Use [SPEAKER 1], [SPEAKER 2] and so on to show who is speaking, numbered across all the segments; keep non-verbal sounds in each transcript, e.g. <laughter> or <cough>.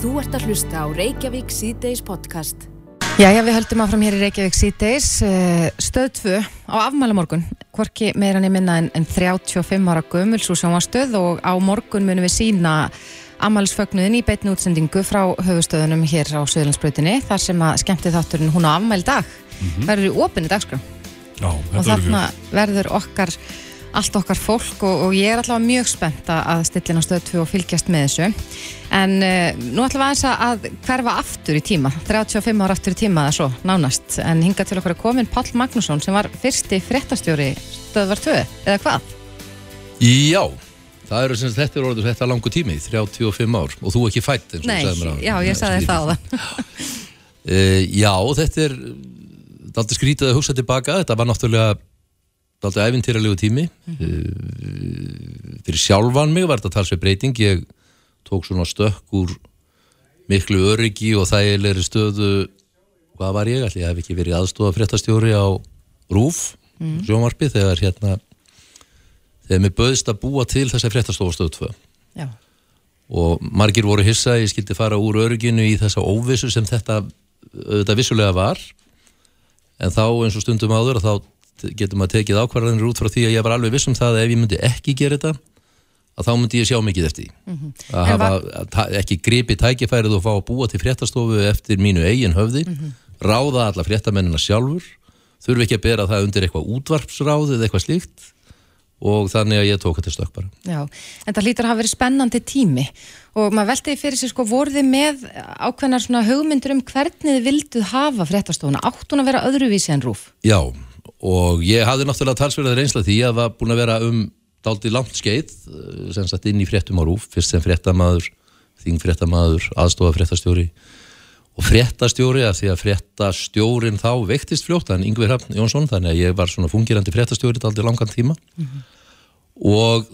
[SPEAKER 1] Þú ert að hlusta á Reykjavík C-Days podcast.
[SPEAKER 2] Jæja, við höldum áfram hér í Reykjavík C-Days. eh, Stöð 2 á afmæla morgun. Hvorki meira niður minna en, en 35 ára gömul svo sjónvastöð og á morgun munum við sína afmælisfögnuðin í beitni útsendingu frá höfustöðunum hér á Suðlandsbrautinni þar sem að skemmti þátturinn hún á afmæli dag. Það eru í opinni dagskrá
[SPEAKER 3] Já,
[SPEAKER 2] og
[SPEAKER 3] þetta verður
[SPEAKER 2] þarna verður okkar allt okkar fólk og, og ég er allavega mjög spennt að- að stillina stöð 2 og fylgjast með þessu en uh, nú ætlum við aðeins að- að hverfa aftur í tíma 35 ára aftur í tíma eða svo, nánast en hinga til okkar er komin Pall Magnússon sem var fyrsti fréttastjóri stöðvar 2 eða hvað?
[SPEAKER 4] Já, það eru sem sagt, þetta er orður þetta langu tími, 35 ár og þú ekki fætt eins og
[SPEAKER 2] Nei,
[SPEAKER 4] þú sagðir mér áðan.
[SPEAKER 2] já, ég
[SPEAKER 4] Nei,
[SPEAKER 2] sagði það á
[SPEAKER 4] lítið. <laughs> Eh, Já, þetta er daldi skrítið að hugsa tilbaka, þetta var náttúrulega daldi æfintýralegu tími. Mm. fyrir sjálfan mig var þetta talsveit breyting, ég tók svona stökk úr miklu öryggi og þægilegri stöðu. Hvað var ég, allir ég hef ekki verið aðstofa fréttastjóri á RÚF mm. sjónvarpi þegar hérna þegar mér böðist að búa til þessa fréttastofastöðu 2
[SPEAKER 2] Já,
[SPEAKER 4] og margir voru hissa að ég skildi fara úr örygginu í þessa óvissu sem þetta auðvitað vissulega var. En þá eins og stundum áður að þá getur maður tekið ákvarðanir út frá því að ég var alveg viss um það að ef ég myndi ekki gera þetta að þá myndi ég sjá mikið eftir því. Að
[SPEAKER 2] En
[SPEAKER 4] hafa að ekki gripi tækifærið og fá að búa til fréttastofu eftir mínu eigin höfði ráða alla fréttamennina sjálfur þurfi ekki að bera það undir eitthvað útvarpsráð eða eitthvað slíkt og þannig að ég tók þetta stökk bara.
[SPEAKER 2] Já, en það lítur að hafa verið spennandi tími og maður veltiði fyrir sig sko voruð þið með ákveðnar svona hugmyndur um hvernig þið vilduð hafa fréttastofuna? Átt hún að vera öðruvísi en rúf?
[SPEAKER 4] Já, og ég hafði náttúrulega talsverðar reynsla því að var búin að vera um dálítið langt skeið, eh, sem sagt inn í fréttum á rúf, fyrst sem fréttamaður, þingfréttamaður, aðstofa fréttastjóri og fréttastjóri af því að fréttastjórin þá veiktist fljótt, hann Yngvi Hrafn Jónsson, þannig að ég var svona fungirandi fréttastjóri dálítið langan tíma. Og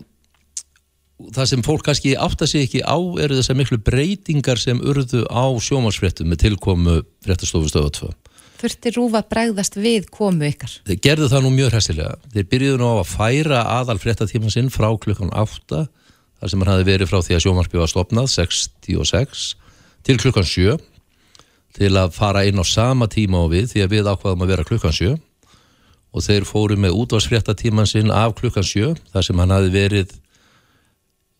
[SPEAKER 4] það sem fólk kannski átta sig ekki á eru þessar miklu breytingar sem urðu á sjómasfréttum með tilkomu fréttastofu stöðu 2
[SPEAKER 2] Þurfti rúf að bregðast við komu ykkar?
[SPEAKER 4] Þeir gerðu það nú mjög hressilega. Þeir byrjuðu nú á að færa aðal fréttatíman sinn frá klukkan 8, þar sem hann hafi verið frá því að sjómarpi var stopnað, 66, til klukkan 7, til að fara inn á sama tíma og við, því að við ákvaðum að vera klukkan 7, og þeir fóru með útvarsfréttatíman sinn af klukkan 7, þar sem hann hafi verið,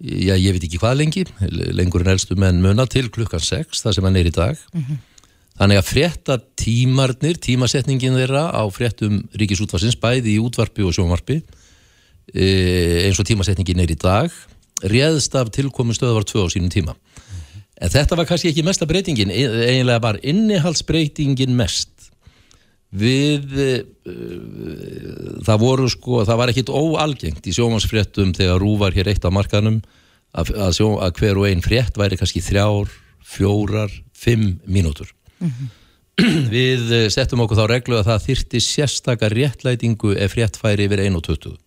[SPEAKER 4] já, ég veit ekki hvað lengi, lengur en elstu menn muna, til klukkan 6, þar sem hann er í dag. Þannig að frétta tímarnir, tímasetningin þeirra á fréttum ríkisútvarsins, bæði í útvarpi og sjónvarpi, e, eins og tímasetningin er í dag, réðst af tilkomin stöðvar tvö á sínum tíma. En þetta var kannski ekki mesta breytingin, e- eiginlega var innihaldsbreytingin mest. Við, uh, það voru sko, það var ekkit óalgengt í sjónvarsfréttum þegar Rú var hér eitt á markanum að, að, sjó, að hver og ein frétt væri kannski þrjár, fjórar, fimm mínútur. Við eh, settum okkur þá reglu að það þyrti sérstakar réttlætingu ef frétt færi yfir 1.20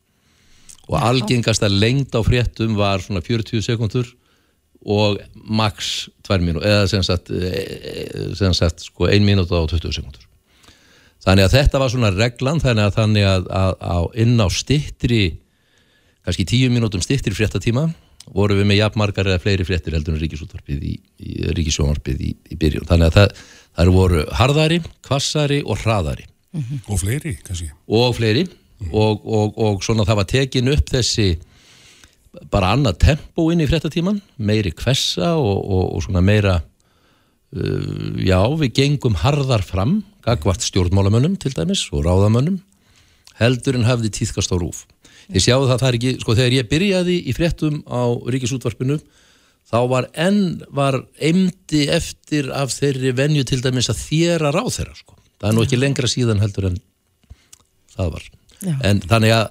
[SPEAKER 4] og algengasta lengd á fréttum var svona 40 sekundur og max 2 mínútur eða sem sagt, eh, sem sagt sko 1 mínúta og 20 sekundur þannig að þetta var svona reglan þannig að, þannig að, að, að inn á stittri kannski 10 mínútum stittri fréttatíma voru við með jafnmargar eða fleiri fréttir heldur en ríkisútvarpið í, í ríkisjónvarpið í, í byrjun. Þannig að það, það voru harðari, kvassari og hraðari.
[SPEAKER 3] Og fleiri, kannski.
[SPEAKER 4] og fleiri. Og, og, og svona það var tekin upp þessi bara annað tempo inn í fréttatíman meiri kvessa og, og, og svona meira uh, já, við gengum harðar fram gagvart stjórnmálamönnum til dæmis og ráðamönnum heldur en hafði tíðkast á rúf. Ég sjáu það það er ekki, sko þegar ég byrjaði í fréttum á ríkisútvarpinu þá var enn var eimdi eftir af þeirri venju til dæmis að þéra ráð þeirra sko. það er nú ekki lengra síðan heldur en það var
[SPEAKER 2] Já.
[SPEAKER 4] en þannig að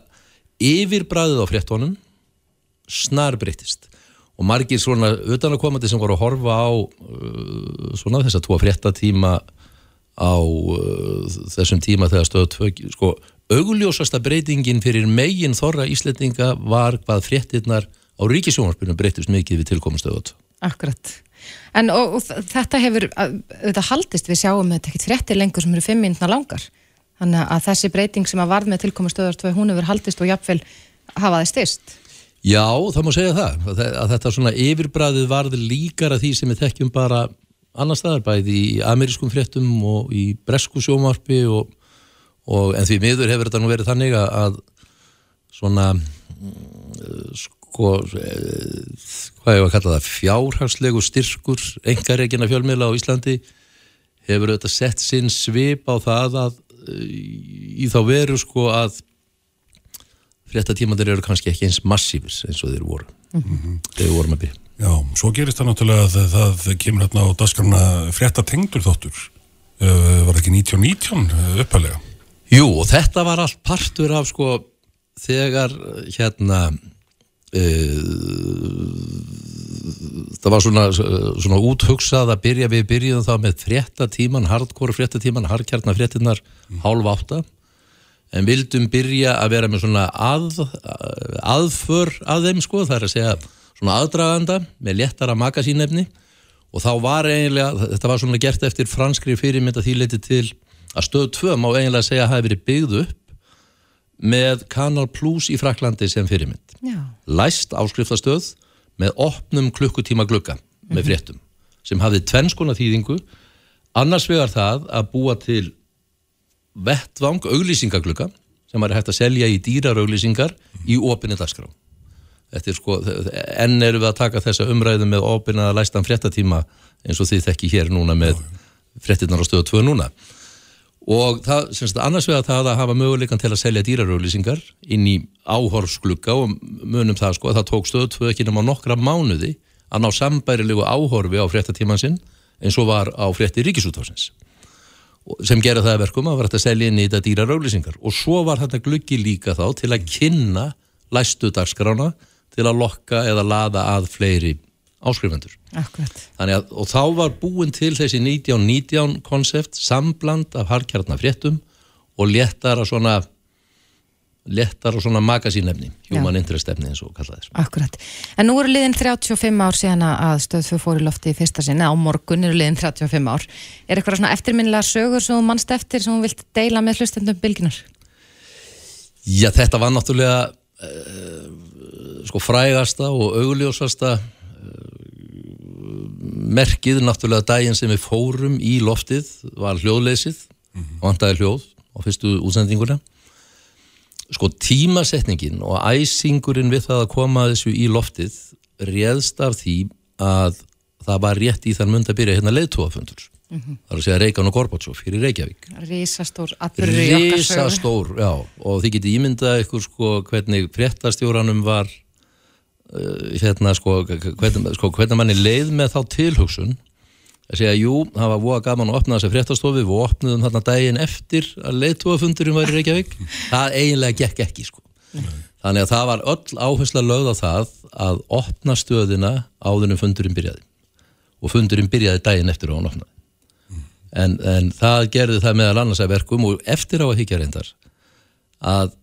[SPEAKER 4] yfirbræðið á fréttónum snar breytist og margir svona utanakomandi sem voru að horfa á uh, svona þess að tvo fréttatíma á uh, þessum tíma þegar stöðu tvö sko, augljósasta breytingin fyrir megin þorra Íslendinga var hvað fréttirnar á ríkisjónvarpunum breytist mikið við tilkomum stöðu tvö
[SPEAKER 2] Akkurat. En og, og þetta hefur, þetta haldist, við sjáum þetta ekkert fréttir lengur sem eru fimm mínútna langar. Þannig að þessi breyting sem að varð með tilkomu stöðar 2, hún hefur haldist og jafnvel hafa það styrst.
[SPEAKER 4] Já, það má segja það, að að þetta svona yfirbræðið varð líkara því sem við þekkjum bara annar staðar, bæði í amerískum fréttum og í bresku sjómarpi og, og en því miður hefur þetta nú verið þannig að, að svona mm, sko eh, hvað var að kalla það, fjárhagslegu styrkur engareikina fjölmiðla á Íslandi hefur auðvitað sett sinn svip á það að eh, í þá veru sko að fréttatímandir eru kannski ekki eins massífur eins og þeir voru þegar við vorum að byrja
[SPEAKER 3] Já, svo gerist það náttúrulega að það, kemur hérna á dasgrana frétta tengdur þáttur. Uh, var það ekki 1919 uppalega?
[SPEAKER 4] Jú, og þetta var allt partur af sko þegar hérna það var svona, svona úthugsað að byrja við byrjuðum þá með fréttatíman, hardcore fréttatíman, hardkjarnar fréttinnar hálf átta. En vildum byrja að vera með svona að, aðför að þeim sko, það er að segja svona aðdraganda með léttara magasínefni. Og þá var eiginlega, þetta var svona gert eftir franskri fyrirmynda því leiti til að stöð 2 má eiginlega segja að hafi verið byggð upp með Kanal Plus í Fraklandi sem fyrirmynd.
[SPEAKER 2] Já.
[SPEAKER 4] læst áskriftastöð með opnum klukkutíma glugga með fréttum sem hafði tvennskona þýðingu. Annars vegar það að búa til vettvang auglýsingaglugga sem var hægt að selja í dýrar auglýsingar í opinni dagskrá. Þetta er sko, enn erum við að taka þessa umræðu með opina læstan fréttatíma eins og þið þekki hér núna með fréttinnar á stöðu 2 núna og það, semst, annars vegar það að hafa möguleikan til að selja dýrarauglýsingar inn í áhorfsklugga og munum það sko að það tók stöðu 2 ekki nema nokkra mánuði að ná sambærilegu áhorfi á fréttatíman sinn eins og var á frétti ríkisútvarsins sem gera það að verkum að var þetta selja inn í þetta dýrarauglýsingar og svo var þetta gluggi líka þá til að kynna læstu dagskrána til að lokka eða laða að fleiri áskrifendur.
[SPEAKER 2] Akkurat.
[SPEAKER 4] Þannig að, og þá var búin til þessi 1919 konsept, sambland af harkjarnar fréttum og léttar að svona léttar og svona magasínefni, human
[SPEAKER 2] Já.
[SPEAKER 4] interest efni eins og kallaði þess.
[SPEAKER 2] Akkurat. En nú eru liðin 35 ár síðan að stöð 2 fór í lofti í fyrsta sinna, á morgun eru liðin 35 ár. Er eitthvað svona eftirminnilega sögur sem þú mannst eftir sem þú vilt deila með hlustendum bylginar?
[SPEAKER 4] Já, þetta var náttúrulega uh, sko frægasta og augljósasta merkið náttúrulega daginn sem við fórum í loftið var hljóðleysið mm -hmm. vandaði hljóð á fyrstu útsendinguna sko tímasetningin og æsingurinn við það að koma þessu í loftið réðst af því að það var rétt í þann mund að byrja hérna leiðtóafundur mm -hmm. það er að segja Reykján og Reykjavík
[SPEAKER 2] Rísastór atbyrður í okkar sögu.
[SPEAKER 4] Rísastór, já, og þið getið ímyndað ykkur sko hvernig fréttastjóranum var hérna sko hvernig, sko hvernig manni leið með þá tilhugsun að segja, jú, það var voða gaman að opna þessi fréttastofi, við opnuðum þarna daginn eftir að leiðtúafundurinn var í Reykjavík. <laughs> Það eiginlega gekk ekki sko. Þannig að það var öll áhersla lögð á það að opna stöðina áðunum fundurinn byrjaði. Og fundurinn byrjaði daginn eftir að hann opnaði. En, en það gerði það meðal annars að verkum og eftir á að higgja reyndar að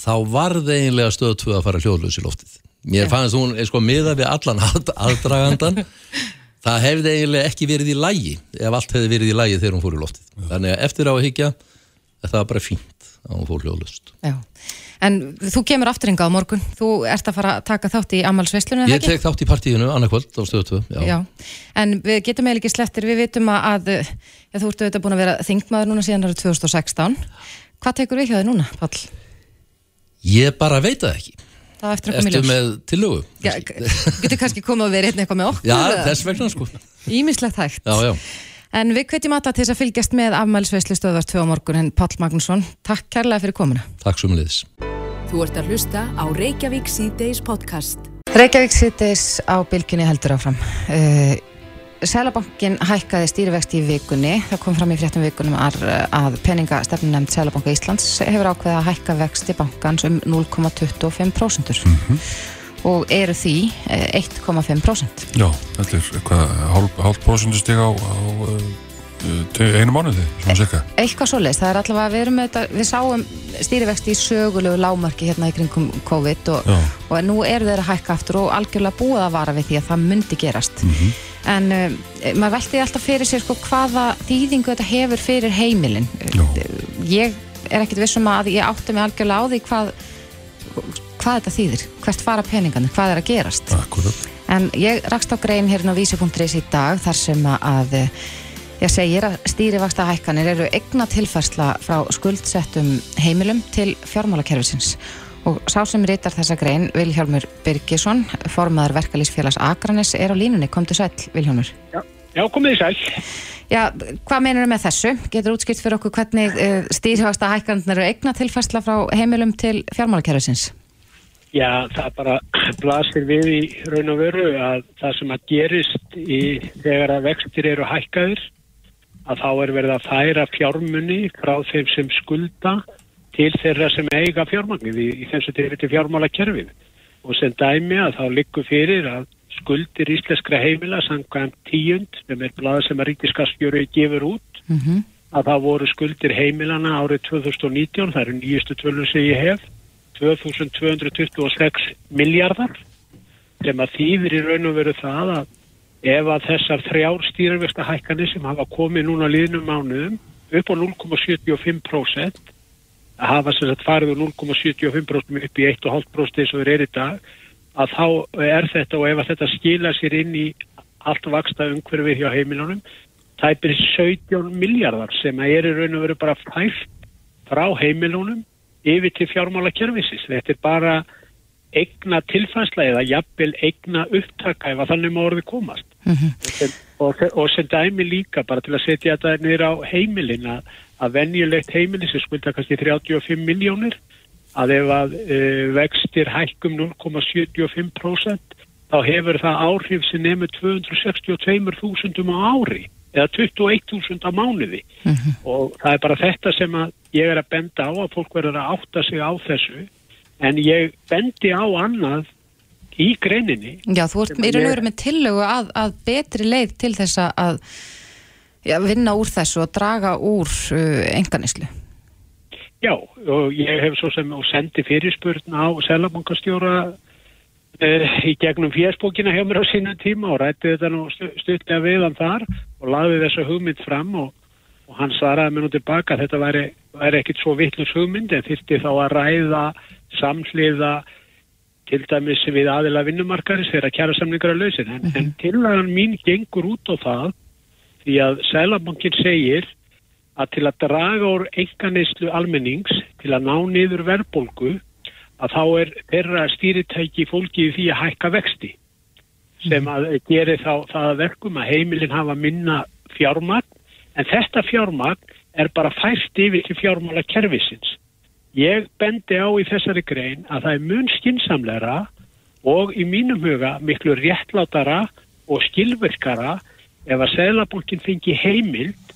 [SPEAKER 4] þá varði eiginlega stöð 2 að fara hljóðlaus í loftið mér fannst hún sko miða við allan að, aðdragandan <laughs> það hefði eiginlega ekki verið í lægi ef allt hefði verið í lægi þegar hún fór í loftið. Þannig að eftir á að higgja það var bara fínt að hún fór hljóðlaust.
[SPEAKER 2] Já. En þú kemur afturringa á morgun, þú ert að fara að taka þátt í ammálsveislunum,
[SPEAKER 4] ég tek þátt í partíinu annarkvöld á stöð 2 já.
[SPEAKER 2] Já, en við getum eiginlega ekki slettir, við vitum að, að ja, þú ert auðvitað búin að vera þingmaður núna síðan árið 2016. Hvað tekur við hjá þig núna, Pall?
[SPEAKER 4] ég bara veit það ekki
[SPEAKER 2] Það eftir að koma í ljós.
[SPEAKER 4] með tillögu
[SPEAKER 2] Já, <laughs> getur kannski komið að vera hérna eitthvað með okkur?
[SPEAKER 4] já, þess vegna sko
[SPEAKER 2] Ímislegt hægt.
[SPEAKER 4] já, já.
[SPEAKER 2] En við hvetjum alla til þess að fylgjast með afmælisveislu stöðvar 2 á morgun, en Pall Magnússon, takk kærlega fyrir komuna.
[SPEAKER 4] takk svo með
[SPEAKER 1] Þú ert að hlusta á Reykjavík C-Days podcast.
[SPEAKER 2] Reykjavík sittis á bylginni heldur áfram. Uh, Sælabankin hækkaði stýrivexti í vikunni. Það kom fram í fréttum vikunum að, nefnd Sælabanka Íslands hefur ákveðið að hækka vexti bankans um 0,25% og eru því eh, 1,5%.
[SPEAKER 3] Já, þetta er hálf, hálf prosentustig á, á einu mánuði, svona cirka.
[SPEAKER 2] Eitthvað svoleiðis, það er allavega, við erum með þetta, við sáum stýrivexti í sögulegu lámarki hérna í kringum COVID og, og nú eru þeir að hækka aftur og algjörlega búið að vara við því að það myndi gerast. En um, maður velti alltaf fyrir sér sko hvaða þýðingu þetta hefur fyrir heimilin.
[SPEAKER 3] Já.
[SPEAKER 2] Ég er ekkit vissum að ég átti mig algjörlega á því hvað, hvað þetta þýðir, hvert fara peningarnir, hvað er að gerast.
[SPEAKER 3] Akkurat.
[SPEAKER 2] En ég rakst á grein hérna á vísi.is í dag þar sem að ég segir að stýrivaksta hækkanir eru egna tilfærsla frá skuldsettum heimilum til fjármálakerfisins og sá sem rítar þessa grein Vilhjálmur Birgisson, formaður verkalýsfélags Akranis er á línunni, kom til sæl Vilhjálmur.
[SPEAKER 5] Já, já komið í sæl.
[SPEAKER 2] Já, hvað meinar með þessu? Getur útskipt fyrir okkur hvernig uh, stýrivaksta hækkanir eru egna tilfærsla frá heimilum til fjármálakerfisins?
[SPEAKER 5] Já, það bara blasir við í raun og veru að það sem að gerist í, þegar að vextir eru hækkaður að þá er verið að færa fjármunni frá þeim sem skulda til þeirra sem eiga fjármagnið í, í þessu til fjármála kerfið og sem dæmi að þá likur fyrir að skuldir íslenskra heimila samkvæmt tíund sem er blada sem að ríkiskastjóri gefur út
[SPEAKER 2] Mm -hmm.
[SPEAKER 5] að það voru skuldir heimilana árið 2019, það eru nýjustu tölur sem ég hef 2226 miljardar sem að þýðir í raun og veru það að ef að þessar þrjár stýrarvesta hækkanir sem hafa komið núna liðnum mánuðum upp á 0,75% að hafa sem sagt farið úr 0,75% upp í 1,5% eins og þeir eru í dag að þá er þetta og ef að þetta skila sér inn í allt vaksta umhverfið hjá heimilunum tæpir 17 miljardar sem er í raun og veru bara fæft frá heimilunum yfir til fjármála kervisins. Þetta er bara eigna tilfænsla eða jafnvel eigna upptaka ef að þannig má orði komast. Og, sem, og, og sem dæmi líka bara til að setja þetta niður á heimilin að, að venjulegt heimili sem skulda kannski 35 miljónir að ef að uh, vextir hækkum 0,75% þá hefur það áhrif sem nefnir 262.000 á ári eða 21.000 á mánuði. Og það er bara þetta sem að ég er að benda á að fólk verður að átta sig á þessu. En ég bendi á annað í greininni
[SPEAKER 2] Já, þú ert raun og
[SPEAKER 5] ég-
[SPEAKER 2] veru með tillögu að, að betri leið til þess að já, vinna úr þessu og draga úr uh, enganislu.
[SPEAKER 5] Já, og ég hef svo sem og sendi fyrirspurn á Selabankastjóra uh, í gegnum fjersbókina hjá mér á sínum tíma og rætti þetta nú stu- stuttlega við hann þar og laði þessa hugmynd fram og, og hann svaraði mér nú tilbaka að þetta væri, væri ekkit svo vittlust hugmynd en þyrfti þá að ræða samhliða til dæmis við aðila vinnumarkaris þegar kjæra samningar að lausin en, en tillagan mín gengur út á það því að Sælabankin segir að til að draga úr enganislu almennings til að ná niður verðbólgu að þá er þeirra stýritæki fólki því að hækka vexti sem að geri þá það að verkum að heimilin hafa minna fjármagn. En þetta fjármagn er bara fært yfir til fjármála kerfisins. Ég bendi á í þessari grein að það er mun skinsamlegra og í mínum huga miklu réttlátara og skilvirkara ef að Seðlabankin fengi heimild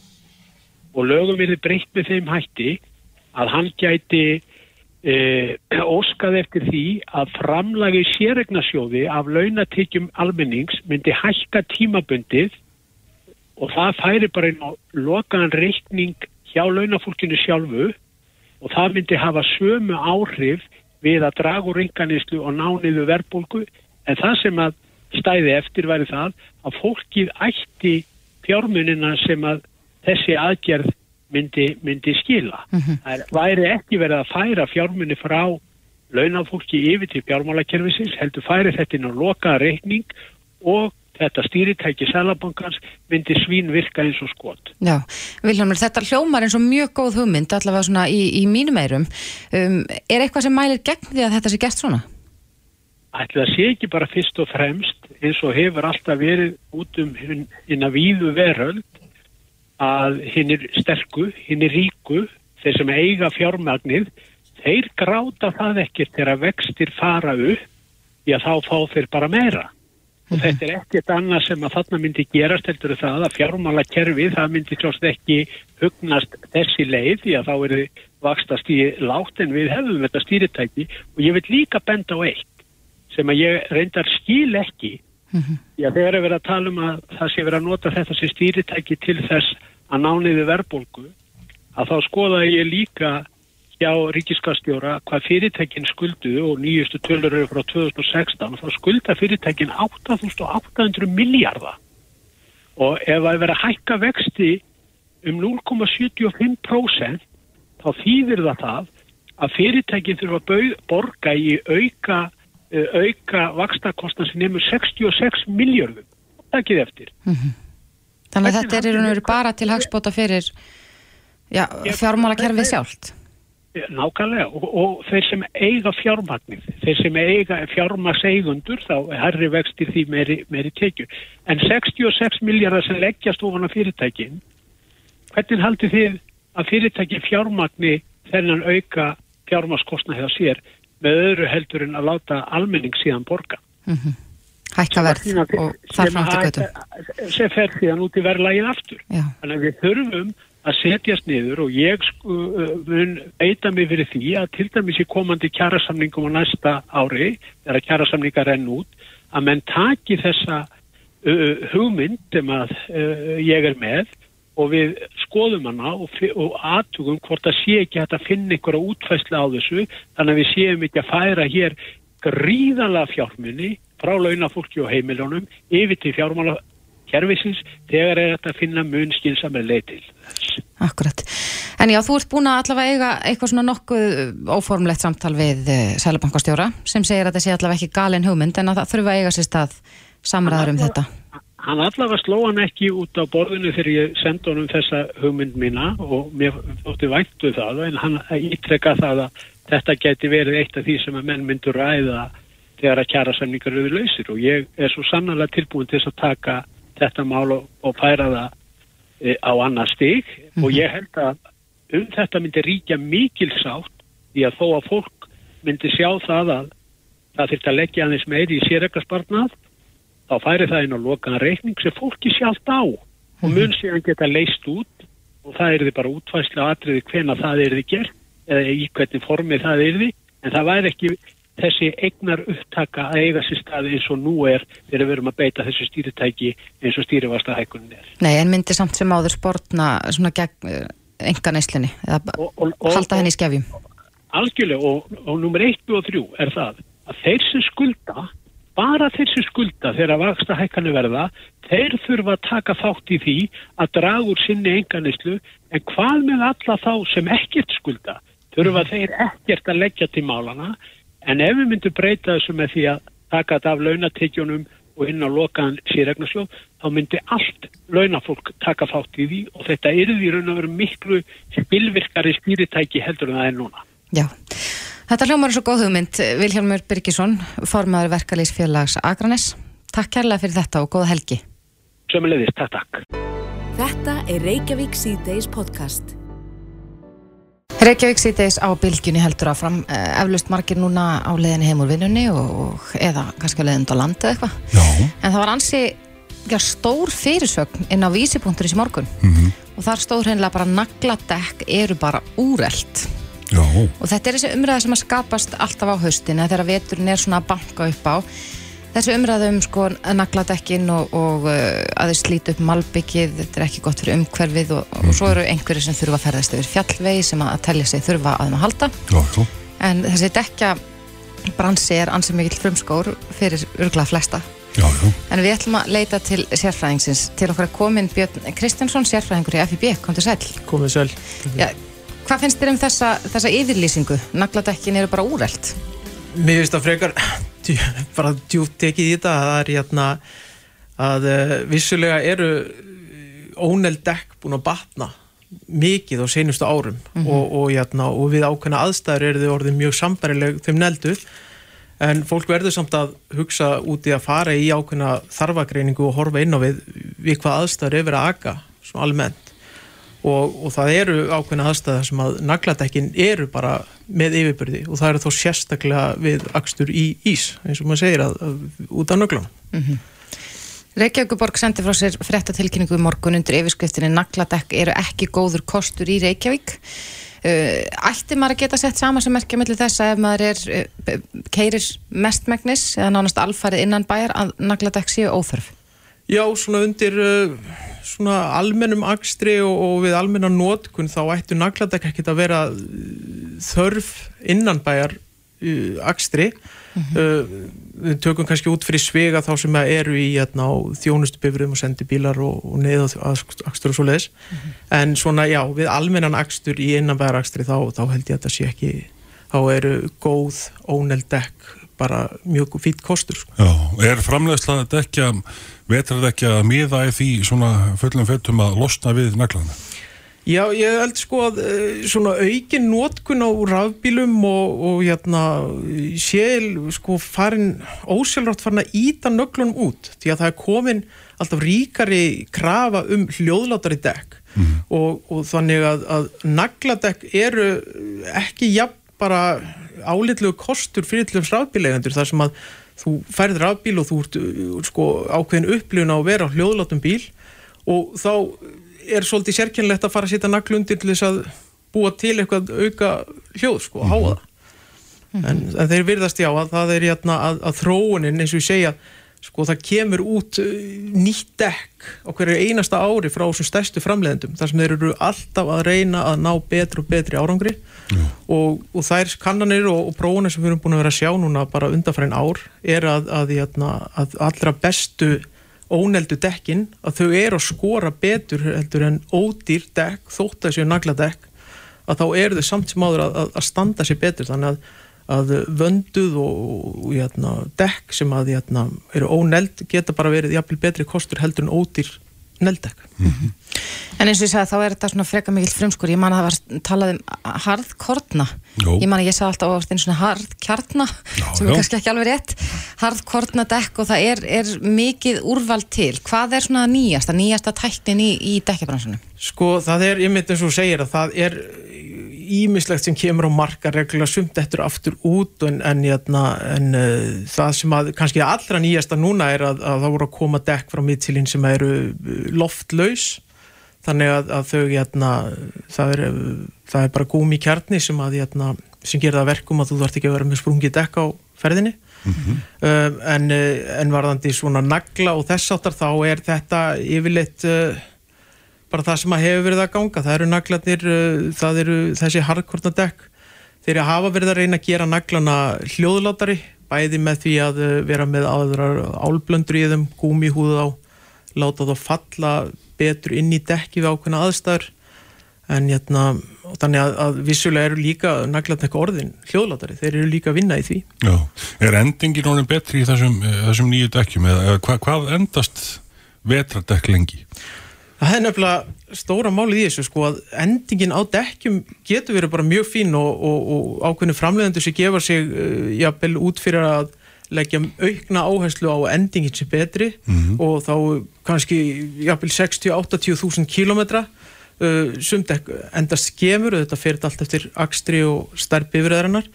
[SPEAKER 5] og lögum verið breytt með þeim hætti að hann gæti e, óskað eftir því að framlagi sérregnarsjóði af launatekjum almennings myndi hækka tímabundið og það færi bara inn á lokaðan reikning hjá launafólkinu sjálfu og það myndi hafa sömu áhrif við að draga úr ynganislu og ná niður verðbólgu en það sem að stæði eftir væri það að fólkið ætti fjármunina sem að þessi aðgerð myndi, myndi skila. Það væri ekki verið að færa fjármunni frá launafólki yfir til fjármálakerfisins, heldur færi þetta inn á lokaða reikning og þetta stýritæki Sælabankans myndi svín virka eins og skot.
[SPEAKER 2] Já, Vilhelmur, þetta hljómar eins og mjög góð hugmynd, allavega svona í, í mínum eirum. Um, er eitthvað sem mælir gegn því að þetta sé gert svona?
[SPEAKER 5] Ætli það sé ekki bara fyrst og fremst eins og hefur alltaf verið út um hinn að víðu veröld að hinn er sterku, hinn er ríku, þeir sem eiga fjármagnið, þeir gráta það ekkert þegar vextir fara upp að þá fá þeir bara meira. Og þetta er ekkert annað sem að þarna myndi gerast heldur það að fjármála kerfið, það myndi klóst ekki hugnast þessi leið því að þá er þið vakstast í látt en við hefðum þetta stýritæki. Og ég vil líka benda á eitt sem að ég reyndar skil ekki Já, þegar er verið að tala um að það sé verið að nota þetta sem stýritæki til þess að nániði verðbólgu að þá skoðaði ég líka hjá ríkiskastjóra hvað fyrirtækin skulduðu og nýjustu tölur eru frá 2016 og þá skulda fyrirtækin 8.800 miljardar og ef það er verið að hækka vexti um 0,75% þá þýðir það það að fyrirtækin þurfa að borga í auka, uh, auka vakstakostnað sem nefnur 66 miljörðum. Takkið eftir.
[SPEAKER 2] Þannig að þetta er í raun og veru bara til hagspóta fyrir já, fjármálakerfið sjálft.
[SPEAKER 5] Nákvæmlega og, og þeir sem eiga fjármagnir, þeir sem eiga fjármagseigundur þá er herri vextir því meiri, meiri tekju. En 66 miljardar sem leggjast ofan á fyrirtækin, hvernig haldið þið að fyrirtæki fjármagni þennan auka fjármagskostna hefða sér með öðru heldur en að láta almenning síðan borga?
[SPEAKER 2] Hækka verð og þar fram til götu.
[SPEAKER 5] sem fer síðan út í verðlægið aftur.
[SPEAKER 2] Já,
[SPEAKER 5] Þannig að við þurfum að setjast niður og ég sko, uh, mun beita mig fyrir því að til dæmis í komandi kjærasamningum á næsta ári, þegar kjærasamningar renn út, að menn taki þessa uh, hugmynd sem að uh, ég er með og við skoðum hana og, og atugum hvort að sé ekki að finna einhverja útfæsla á þessu þannig að við séum ekki að færa hér gríðalega fjármunni frá launafólki og heimiljónum yfir til fjármála kerfisins þegar er þetta að finna mun skynsamir leið til.
[SPEAKER 2] Akkurat. En já, þú ert búin að allavega eiga eitthvað svona nokkuð óformlegt samtal við uh, Sælabankastjóra sem segir að þetta sé allavega ekki galin hugmynd en að það þurfa að eiga sér stað samræður um þetta.
[SPEAKER 5] Hann allavega sló hann ekki út á borðinu þegar ég sendi honum þessa hugmynd mína og mér þótti væntu það en hann ítrekka það að þetta geti verið eitt af því sem að menn myndur ræða þegar að kjara samningar eru lausir og ég er svo sannlega tilbúin til að taka þetta mál og, og færa það á annar stig. Og ég held að um þetta myndi ríkja mikil sátt því að þó að fólk myndi sjá það að það þurft að leggja aðeins meiri í sérreikaspartnað þá færi það inn á lokaðan reikning sem fólki sjálft á og mun síðan geta leist út og það er því bara útfæsla atriði hvena það er því gert eða í hvernig formi það er því en það væri ekki þessi eignar upptaka að eiga sér staði eins og nú er þegar við erum að beita þessu stýritæki eins og stýrivasta hækunin er.
[SPEAKER 2] Nei, en myndi samt sem áður sportna svona gegn uh, enga neyslinni eða
[SPEAKER 5] Og- og- og-
[SPEAKER 2] halda henni í skefjum.
[SPEAKER 5] Algjörlega og, og nummer 1 og 3 er það að þeir sem skulda, bara þeir sem skulda þegar að vaksta hækkanu verða, þeir þurfa að taka þátt í því að draga úr sinni enganislu en hvað með alla þá sem ekkert skulda? Þurfa þeir ekkert að leggja til málana en ef við myndum breyta þessu með því að taka þetta af launatekjunum og inn á lokaðan sérregnarsjóð, þá myndi allt launafólk taka þátt í því og þetta er því raun og veru miklu spilvirkari stýritæki heldur en það er núna.
[SPEAKER 2] Já. Þetta hljómar er svo góð hugmynd. Vilhjálmur Birgisson, formaður verkalýsfélags Akranes. Takk kærlega fyrir þetta og góða helgi.
[SPEAKER 5] Sömulegðist, takk, takk.
[SPEAKER 1] Þetta er Reykjavík C-Days podcast.
[SPEAKER 2] Reykjavík síðdeis á bylgjunni heldur áfram. Eh, Eflaust margir núna á leiðinni heim úr vinnunni og, og eða kannski leiðin á landi eða eitthvað. En það var ansi stór fyrirsögn inn á vísipunktur í morgun
[SPEAKER 3] Mhm.
[SPEAKER 2] og þar stóð hreinlega bara nagladekk eru bara úrelt
[SPEAKER 3] já,
[SPEAKER 2] og þetta er þessi umræða sem að skapast alltaf á haustin eða þegar veturinn er svona að banka upp á þessi umræða um sko nagladekkin og, og uh, að þau slíti upp malbyggið, þetta er ekki gott fyrir umhverfið og, og svo eru einhverju sem þurfa að ferðast yfir fjallvegi sem að telja sig þurfa að að halda
[SPEAKER 3] já, já,
[SPEAKER 2] en þessi dekja bransi er ansið mikill frumskór fyrir örgla flesta
[SPEAKER 3] já, já.
[SPEAKER 2] En við ætlum að leita til sérfræðingsins til okkar að komin Björn Kristjánsson, sérfræðingur í FIB, kom til sæl.
[SPEAKER 6] komið sæl
[SPEAKER 2] Já, hvað finnst þér um þessa, þessa yfirlýsingu? Nagladekkin eru bara úrelt.
[SPEAKER 6] mér finnst það frekar bara djúpt tekið í þetta það er hérna að uh, vissulega eru óneld dekk búin að batna mikið á seinustu árum og, og, hérna, og við ákveðna aðstæður eru þau orðið mjög sambarileg þeim neldu en fólk verður samt að hugsa út í að fara í ákveðna þarfagreiningu og horfa inn á við við hvað aðstæður er verið að aga svo almennt og, og það eru ákveðna aðstæðar sem að nagladekkin eru bara með yfirbyrði og það eru þó sérstaklega við akstur í ís eins og maður segir að, að út af nöglunum
[SPEAKER 2] Reykjavíkuborg sendi frá sér fréttatilkynningu í morgun undir yfirskriftinni Nagladekk eru ekki góður kostur í Reykjavík. Uh, ætti maður að geta sett sama sem merkja mellir þessa ef maður er uh, keirir mestmægnis eða nánast alfarið innan bæjar að nagladekk séu óþörf?
[SPEAKER 6] Já, svona undir uh, svona almennum akstri og, og við almenna nótkun þá ættu nagladekk ekkert að vera þörf innanbæjar uh, akstri. Uh, við tökum kannski út fyrir svega þá sem eru í hérna, þjónustubifrum og sendi bílar og, og neða akstur og svo leiðis en svona já, við almennan akstur í innanbæjar akstri þá, þá held ég að þetta sé ekki þá eru góð óneld dekk bara mjög fýtt kostur sko.
[SPEAKER 3] Já, er framleiðsla dekja, vetradekja miða í því svona fullum fettum að losna við naglana?
[SPEAKER 6] Já, ég held sko að uh, svona aukin nótkun á rafbílum og, og hérna sél sko farin ósjálfrátt farin að íta nöglunum út því að það er komin alltaf ríkari krafa um hljóðlátari dekk mm. og, og þannig að, að nagladekk eru ekki jafn bara álitlegu kostur fyrir til þess rafbíleigendur þar sem að þú færður rafbíl og þú ert sko ákveðin upplifun á að vera á hljóðlátum bíl og þá er svolítið sérkynlegt að fara að setja naglundir til þess að búa til eitthvað auka hljóð sko, háa það mm -hmm. en, en þeir virðast já að það er jætna, að, að þróunin eins og ég segja sko það kemur út uh, nýtt dekk á hverju einasta ári frá þessum stærstu framleiðendum þar sem þeir eru alltaf að reyna að ná betri og betri árangri mm. og, og þær kannanir og, og prófunir sem við erum búin að vera að sjá núna bara undanfærin ár er að, að, að, að allra bestu óneldu dekkin að þau eru að skora betur heldur en ódýr dekk þótt að séu nagla dekk að þá eru þau samt sem áður að, að standa sér betur þannig að, að vönduð og, og jæna, dekk sem að jæna, eru óneld geta bara verið jafnvel betri kostur heldur en ódýr neldekk. Mm -hmm.
[SPEAKER 2] En eins og ég sagði þá er þetta svona freka mikill frumskur. Ég man að það var talað um harðkortna ég man að ég sagði alltaf ofast einu svona harðkjartna sem er kannski ekki alveg rétt. Harðkortna dekk og það er, er mikið úrval til. Hvað er svona nýjasta, nýjasta tæknin í, í dekkjabransunum?
[SPEAKER 6] Sko það er, ég myndi eins og segir að það er ímislegt sem kemur á marka reglulega sumt eftir aftur út en, en, en, en uh, það sem að kannski allra nýjasta núna er að, að það voru að koma dekk frá mittilinn sem eru uh, loftlaus þannig að, að þau jæna, það, er, það er bara gúmi kjarni sem, að, jæna, sem gerir það verkum að þú þarf ekki að vera með sprungið dekk á ferðinni mm -hmm. uh, en, en varðandi svona nagla og þess áttar þá er þetta yfirleitt uh, bara það sem að hefur verið að ganga. Það eru naglanir, uh, það eru þessi hardkortna dekk. Þeir hafa verið að reyna að gera naglana hljóðlátari bæði með því að uh, vera með áðurar álblöndur í þeim gúmihúð á láta þá falla betur inn í dekki við ákveðna aðstæður. En jætna, þannig að, að vissulega eru líka naglatnekka orðin hljóðlátari, þeir eru líka að vinna í því.
[SPEAKER 3] Já, er endingin orðin betri í þessum, eh, þessum nýju dekkjum? Eða hva, hvað endast vetradekk lengi?
[SPEAKER 6] Það er nefnilega stóra málið í þessu sko að endingin á dekkjum getur verið bara mjög fín og, og, og ákveðinu framleiðendur sem gefa sig uh, jafnvel út fyrir að leggja aukna áherslu á endingin sem betri mm -hmm. og þá kannski jafnvel 60-80 þúsund kílometra uh, sem dekk endast skemur og þetta fyrir allt eftir akstri og starfi yfiröðarinnar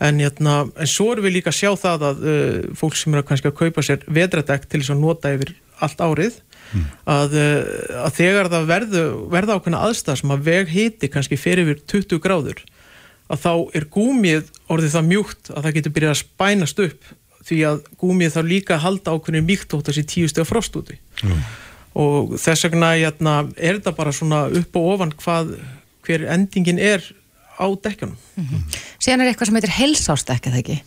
[SPEAKER 6] en, jætna, en svo erum við líka að sjá það að uh, fólk sem er að kannski að kaupa sér vedradekk til þess að nota yfir allt árið mm. að, eh, að þegar það verðu, verða ákveðna aðstæð sem að veg hiti kannski fyrir yfir 20 gráður að þá er gúmið orðið það mjúkt að það getur byrjað að spænast upp því að gúmið þá líka að halda ákveðinu mýkt ótt þessi tíu steg frost úti mm. og þess vegna jæna, er þetta bara svona upp og ofan hvað hver endingin er á dekkjunum mm -hmm.
[SPEAKER 2] Síðan er eitthvað sem heitir helsársdekk eða ekki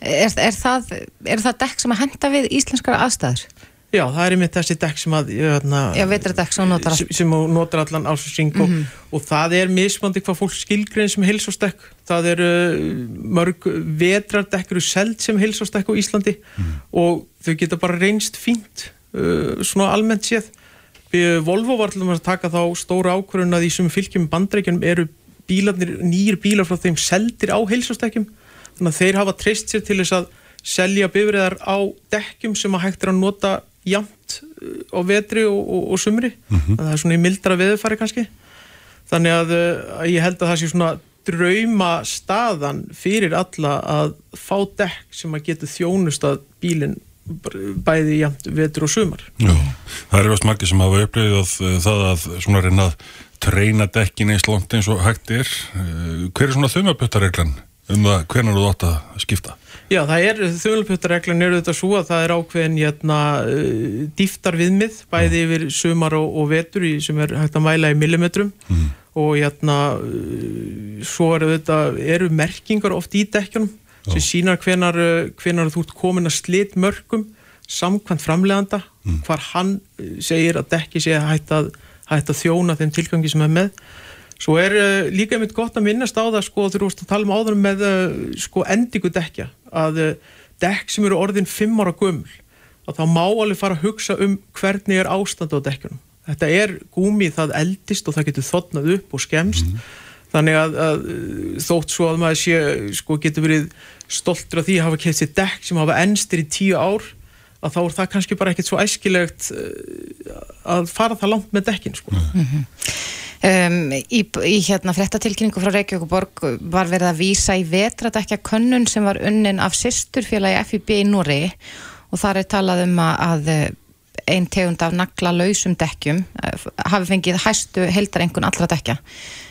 [SPEAKER 2] er, er, það, er það dekk sem að henda við íslenskara aðstæður?
[SPEAKER 6] Já, það er einmitt þessi dekk sem að
[SPEAKER 2] jötna, Já, vetradekk sem notar
[SPEAKER 6] all... sem notar allan ásvísing mm -hmm. og, og það er mismandi hvað fólk skilgrein sem hilsástekk það eru mörg vetradekk eru seld sem hilsástekk á Íslandi mm -hmm. og þau geta bara reynst fínt uh, svona almennt séð Við Volvo var til að taka þá stóra ákvörðun að því sem fylgjum bandreikjum eru bílarnir, nýjir bílar frá þeim seldir á hilsástekjum þannig að þeir hafa treyst sér til þess að selja bifriðar á dekkjum sem að hægt er að nota jamt uh, á vetri og, og, og sumri mm -hmm. það er svona í mildra veðufari kannski þannig að, uh, að ég held að það sé svona drauma staðan fyrir alla að fá dekk sem að geta þjónust að bílinn bæði jamt vetur og sumar
[SPEAKER 3] Já, það er vast margir sem hafa upplifið að uh, það að svona reyna að treyna dekkin eins langt eins og hægt er hver er svona þumaböttareglan um það hvernig þú átt að skipta?
[SPEAKER 6] Já, það er, þjóðlupjöttareglan eru þetta svo að það er ákveðin jætna, uh, dýftar viðmið, bæði yfir sumar og, og vetur í, sem er hægt að mæla í millimetrum. Mm. og jætna, uh, svo eru þetta, eru merkingar oft í dekkjunum sem sínar hvenar, uh, hvenar þú ert komin að slit mörgum samkvæmt framleganda, mm. hvar hann segir að dekki sé að hægt að, hægt að þjóna þeim tilgangi sem er með. Svo er líka einmitt gott að minnast á það sko þú veist að tala um áður með sko endingu dekja að uh, dekk sem eru orðin fimm ára gömul að þá má alveg fara að hugsa um hvernig er ástand á dekkjunum. Þetta er gúmi það eldist og það getur þotnað upp og skemst þannig að, að þótt svo að maður sé sko getur verið stoltur af því að hafa keitt sér dekk sem hafa ennstir í tíu ár að þá er það kannski bara ekkert svo æskilegt að fara það langt með dekkin sko. Mm -hmm.
[SPEAKER 2] Um, í, í hérna fréttatilkynningu frá Reykjavíkuborg var verið að vísa í vetradekja könnun sem var unnin af sýsturfélagi FIB í Núri og þar er talað um að einn tegund af nagla lausum dekkjum eh, hafi fengið hæstu heldarengun allra dekja.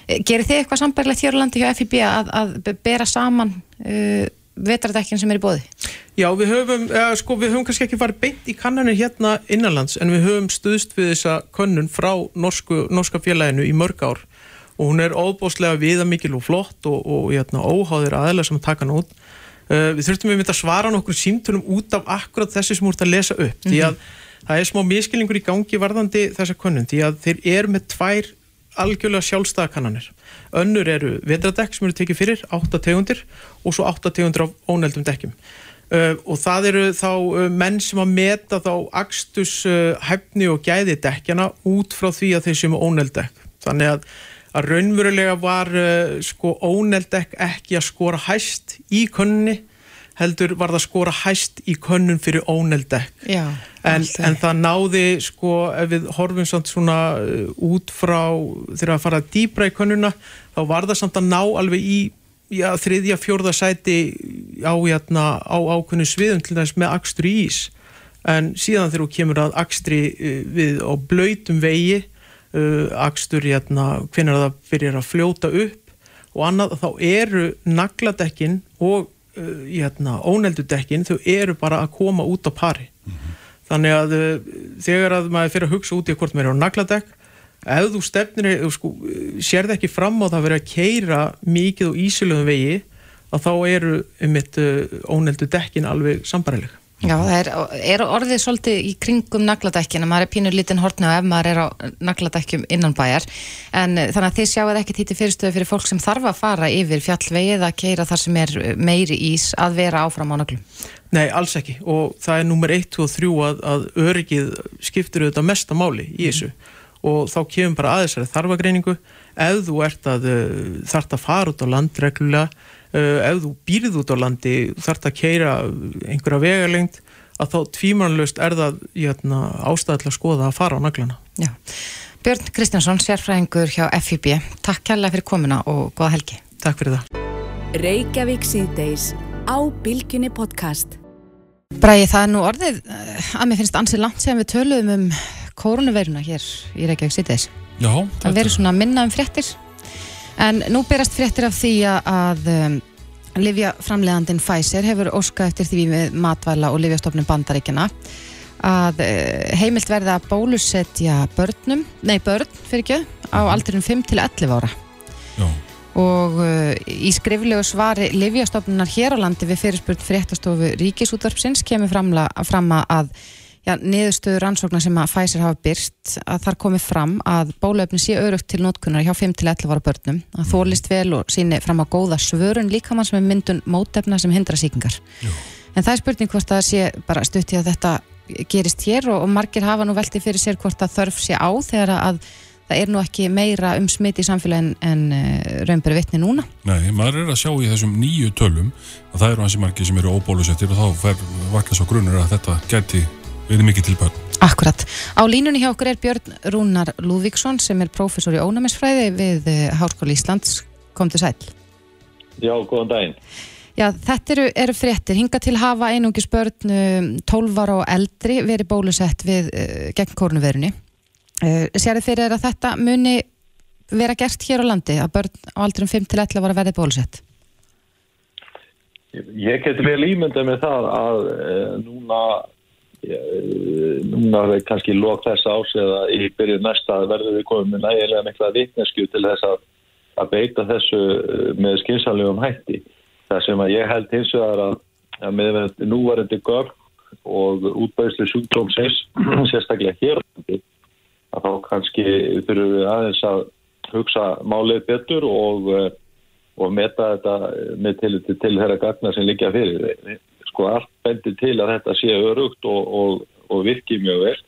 [SPEAKER 2] Gerir þið eitthvað sambærlegt hér á landi hjá FIB að, að bera saman uh, vetradekkin sem er í bóði?
[SPEAKER 6] Já, við höfum, uh, sko, við höfum kannski ekki farið beint í kannanir hérna innanlands en við höfum stuðst við þessa könnun frá norsku, norska félaginu í mörg ár og hún er óbóslega viðamikil og flott og, og hérna, óháðir aðeins sem að taka hann út. Uh, við þurftum við myndi að svara nokkur símtölum út af akkurat þessi sem úr þetta að lesa upp mm -hmm. því að það er smá miskilningur í gangi varðandi þessa könnun því að þeir eru með tvær algjörlega sjálfstæðakannanir. Önnur eru vetradekk sem eru tekið fyrir, 8 tegundir og svo 8 tegundir af óneldum dekkjum. Uh, og það eru þá uh, menn sem að meta þá axtus uh, og gæði dekkjana út frá því að þeir sem er óneldekk þannig að, að raunverulega var uh, sko óneldekk ekki að skora hæst í könni heldur var það að skora hæst í könnun fyrir óneldekk en, en það náði sko ef við horfum svona uh, út frá þegar að fara dýbra í könnuna þá var það samt að ná alveg í já, þriðja, fjórða sæti á, jæna, á ákveðinu sviðum til þess með akstur í ís. En síðan þegar þú kemur að akstri uh, við á blöytum vegi uh, akstur jæna, hvernig það byrjar að fljóta upp og annað þá eru nagladekkin og uh, jæna, óneldudekkin þau eru bara að koma út á pari mm -hmm. þannig að uh, þegar að maður fyrir að hugsa út í hvort maður er á nagladekk ef þú stefnir, þú sko, sérð ekki fram á það að vera að keira mikið og ísilöðum vegi að þá eru um mitt óneldu dekkin alveg sambarileg.
[SPEAKER 2] Já, það er, er orðið svolítið í kringum nagladekkin að maður er pínur lítinn hortna ef maður er á nagladekkjum innan bæjar. En uh, þannig að þið sjáu ekki títi fyrirstöðu fyrir fólk sem þarf að fara yfir fjallvegið að keira þar sem er meiri ís að vera áfram á naglum.
[SPEAKER 6] Nei, alls ekki. Og það er nummer 1 og 3 að, að öryggið skiptir auðvitað mesta máli í þessu. Mm og þá kemur bara aðeins að þarfagreiningu. Ef þú ert að uh, þart að fara út á land reglulega uh, ef þú býrð út á landi þart að keira einhverja vegalengt að þá tvímanlust er það hérna, ástæðilega að skoða að fara á naglana Já.
[SPEAKER 2] Björn Kristjánsson, sérfræðingur hjá FIB Takk kærlega fyrir komina og goða helgi
[SPEAKER 6] Takk fyrir það
[SPEAKER 1] Reykjavík síðdeis á Bilginni podcast
[SPEAKER 2] Bræði það er nú orðið uh, að mér finnst ansið langt sem við töluðum um koronaviruna hér í Reykjavík sýtis.
[SPEAKER 3] Já.
[SPEAKER 2] Það verður svona minna um fréttir. En nú berast fréttir af því að um, Livja framlegandin Pfizer hefur óskað eftir því við matvæla og Livjastofnum bandaríkjana að uh, heimilt verða að bólusetja börnum, nei börn fyrir ekki, á mhm. aldrinum 5 til 11 ára. Já. Og uh, í skriflegu svari Livjastofnunar hér á landi við fyrirspurt fréttastofu Ríkisútvarpsins kemur fram að já, niðurstöður rannsóknar sem að Pfizer hafa byrst að þar komi fram að bólöfni sé örugt til nótkunnar hjá 5-11 ára börnum að mhm. þólist vel og síni fram að góða svörun líka mann sem er myndun mótefna sem hindra síkingar Jú. en það er spurning hvort það sé bara stutti að þetta gerist hér og, og margir hafa nú velti fyrir sér hvort að þörf sé á þegar að það er nú ekki meira um smitt í samfélagin en uh, raunberi vittni núna
[SPEAKER 3] Nei, maður er að sjá í þessum nýju tölum að það eru hansi margir sem eru óbólusettir og þá vakna svo grunur að þetta geti við erum mikið til börn.
[SPEAKER 2] Akkurat. Á línunni hjá okkur er Björn Rúnar Lúvíksson sem er prófessor í ónæmisfræði við eh, Háskóli Íslands. Kom til sæl.
[SPEAKER 7] Já, góðan daginn.
[SPEAKER 2] Já, þetta eru, eru fréttir. Hinga til hafa einungis börn 12 ára og eldri verið bólusett við uh, gegn kórnuverunni. Uh, Sér þið fyrir að þetta muni vera gert hér á landi að börn á aldrum 5-11 var að verði bólusett?
[SPEAKER 7] Ég get vel ímyndað með það að uh, núna Eh, núna er það kannski lók þess ás eða í byrju næsta verður við komið með nægilega mikla vitnesku til þess að, að beita þessu eh, með skynsallegum hætti. Það sem að ég held hins vegar að, að með núvarendi görg og útbæðslu sjúkdómsins <clears throat> sérstaklega hér að þá kannski þurfum við aðeins að hugsa málið betur og, uh, og meta þetta með til, til, þeirra gagna sem liggja fyrir. Sko allt bendir til að þetta sé örugt og, og, og virki mjög vel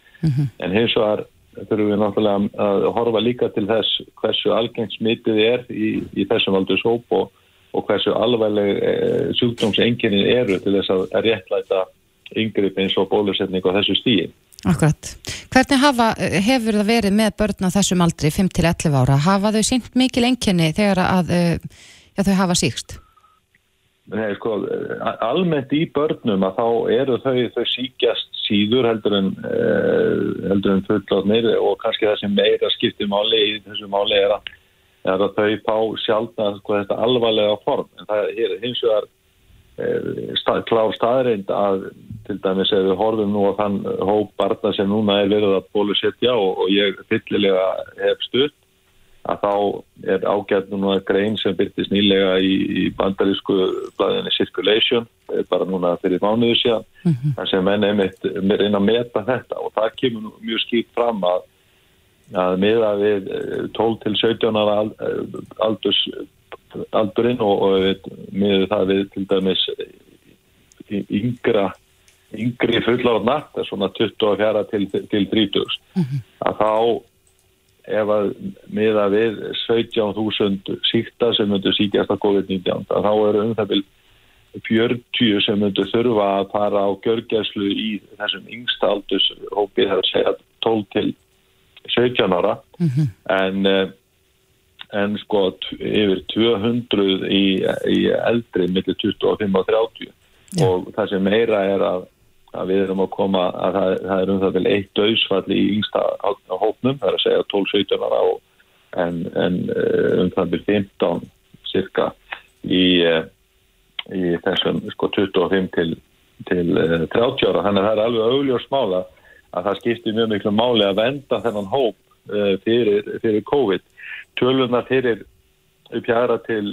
[SPEAKER 7] en hins vegar þurfum við náttúrulega að horfa líka til þess hversu algengt smitið er í, í þessum aldurshóp og, og hversu alvegleg e, sjúkdómsenginni eru til þess að réttlæta yngripp eins og bólusetning á þessu stíi.
[SPEAKER 2] Akkurat. Hvernig hafa, hefur það verið með börn á þessum aldri 5-11 ára? Hafa þau sínt mikil enginni þegar að uh, já, þau hafa síkst?
[SPEAKER 7] Nei, sko, almennt í börnum að þá eru þau, þau síkjast síður heldur en, uh, heldur en fullotnir og kannski það sem meira skiptir máli í þessu máli er að, er að þau fá sjálfna sko, þetta alvarlega form. En það er hins vegar uh, stað, klár staðreind að til dæmis ef við horfum nú á þann hóp barna sem núna er verið að bólusetja og, og ég fyllilega hef stutt að þá er ágætt núna grein sem byrtist nýlega í, í bandarísku blæðinni Circulation bara núna fyrir mánuðu síðan mm -hmm. þar sem menn einmitt reyna að meta þetta og það kemur mjög skýrt fram að, að miða við 12 til 17 aldurs aldurinn og, og miða það við til dæmis yngra yngri fulláð natt, svona 24 til, til 30 mm -hmm. að þá ef að miða við 17.000 síkta sem myndur síkjast að COVID-19 þá eru um það vil 40 sem myndur þurfa að fara á görgjæslu í þessum yngsta aldurshópi það er að segja 12 til 17 ára mm -hmm. en, eh, en sko yfir 200 í, í eldri millir 25 og 30 ja. og það sem meira er að að við erum að koma að það, það er um það vel eitt döðsfall í yngsta hópnum, það er að segja 12-17 ára en, en eh, um það vel 15 cirka í, eh, í þessum sko 25 til, til 30 eh, ára, þannig að það er alveg augljósmála að það skiptir mjög miklu máli að venda þennan hóp fyrir, fyrir COVID. Tölvuna fyrir uppjæra til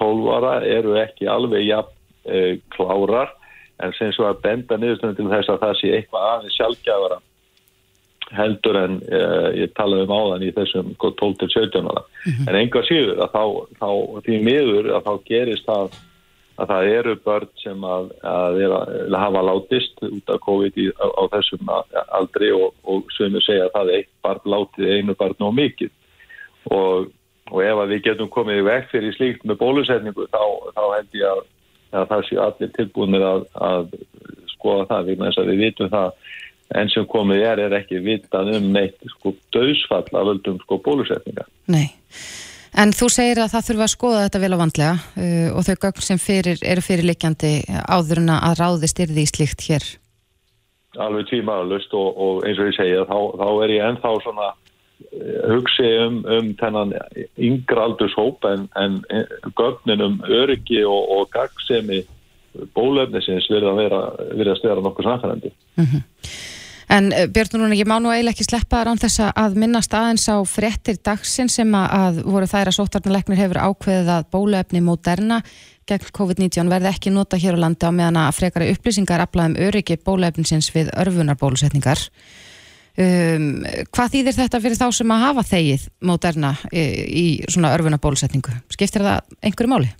[SPEAKER 7] 12 ára eru ekki alveg jafn klárar en sem svo að benda niðurstunum til þess að það sé eitthvað aðeins sjálfgjafara heldur en uh, ég talaði um áðan í þessum 12-17 ára. Mm -hmm. En enga síður að þá, þá því miður að þá gerist það að það eru börn sem að, að, að hafa látist út af COVID í, á, á þessum aldri og, og sem við segja að það er eitt barn látið einu barn og mikið og, og ef að við getum komið í vekk fyrir slíkt með bólusetningu þá, þá held ég að að það séu allir tilbúinir að, að skoða það vegna þess að við vitum það enn sem komið er er ekki vitað um neitt sko döðsfall af öllum sko bólusetninga.
[SPEAKER 2] Nei, en þú segir að það þurfa að skoða þetta vel á vandlega uh, og þau gögn sem fyrir, eru fyrirlikjandi áður en að ráðist er því slíkt hér?
[SPEAKER 7] Alveg tímaðalust og, og eins og ég segja þá, þá er ég ennþá svona hugsi um, um þennan yngra aldurshóp en, en gögnin um öryggi og, og gagsemi bólöfnisins verða að vera, vera nokkuð samfærandi. Mm -hmm.
[SPEAKER 2] En eh, Björn, núna ég má nú eiginlega ekki sleppa rán þess að minnast aðeins á frettir dagsin sem að voru þær að sóttarnalegnir hefur ákveðið að bólöfni Moderna gegn COVID-19 verði ekki nota hér á landi á meðan að frekari upplýsingar aflaðum öryggi bólöfninsins við örfunarbólusetningar. Um, hvað þýðir þetta fyrir þá sem að hafa þegið móterna í, í svona örfuna bólusetningu? Skiptir það einhverju máli?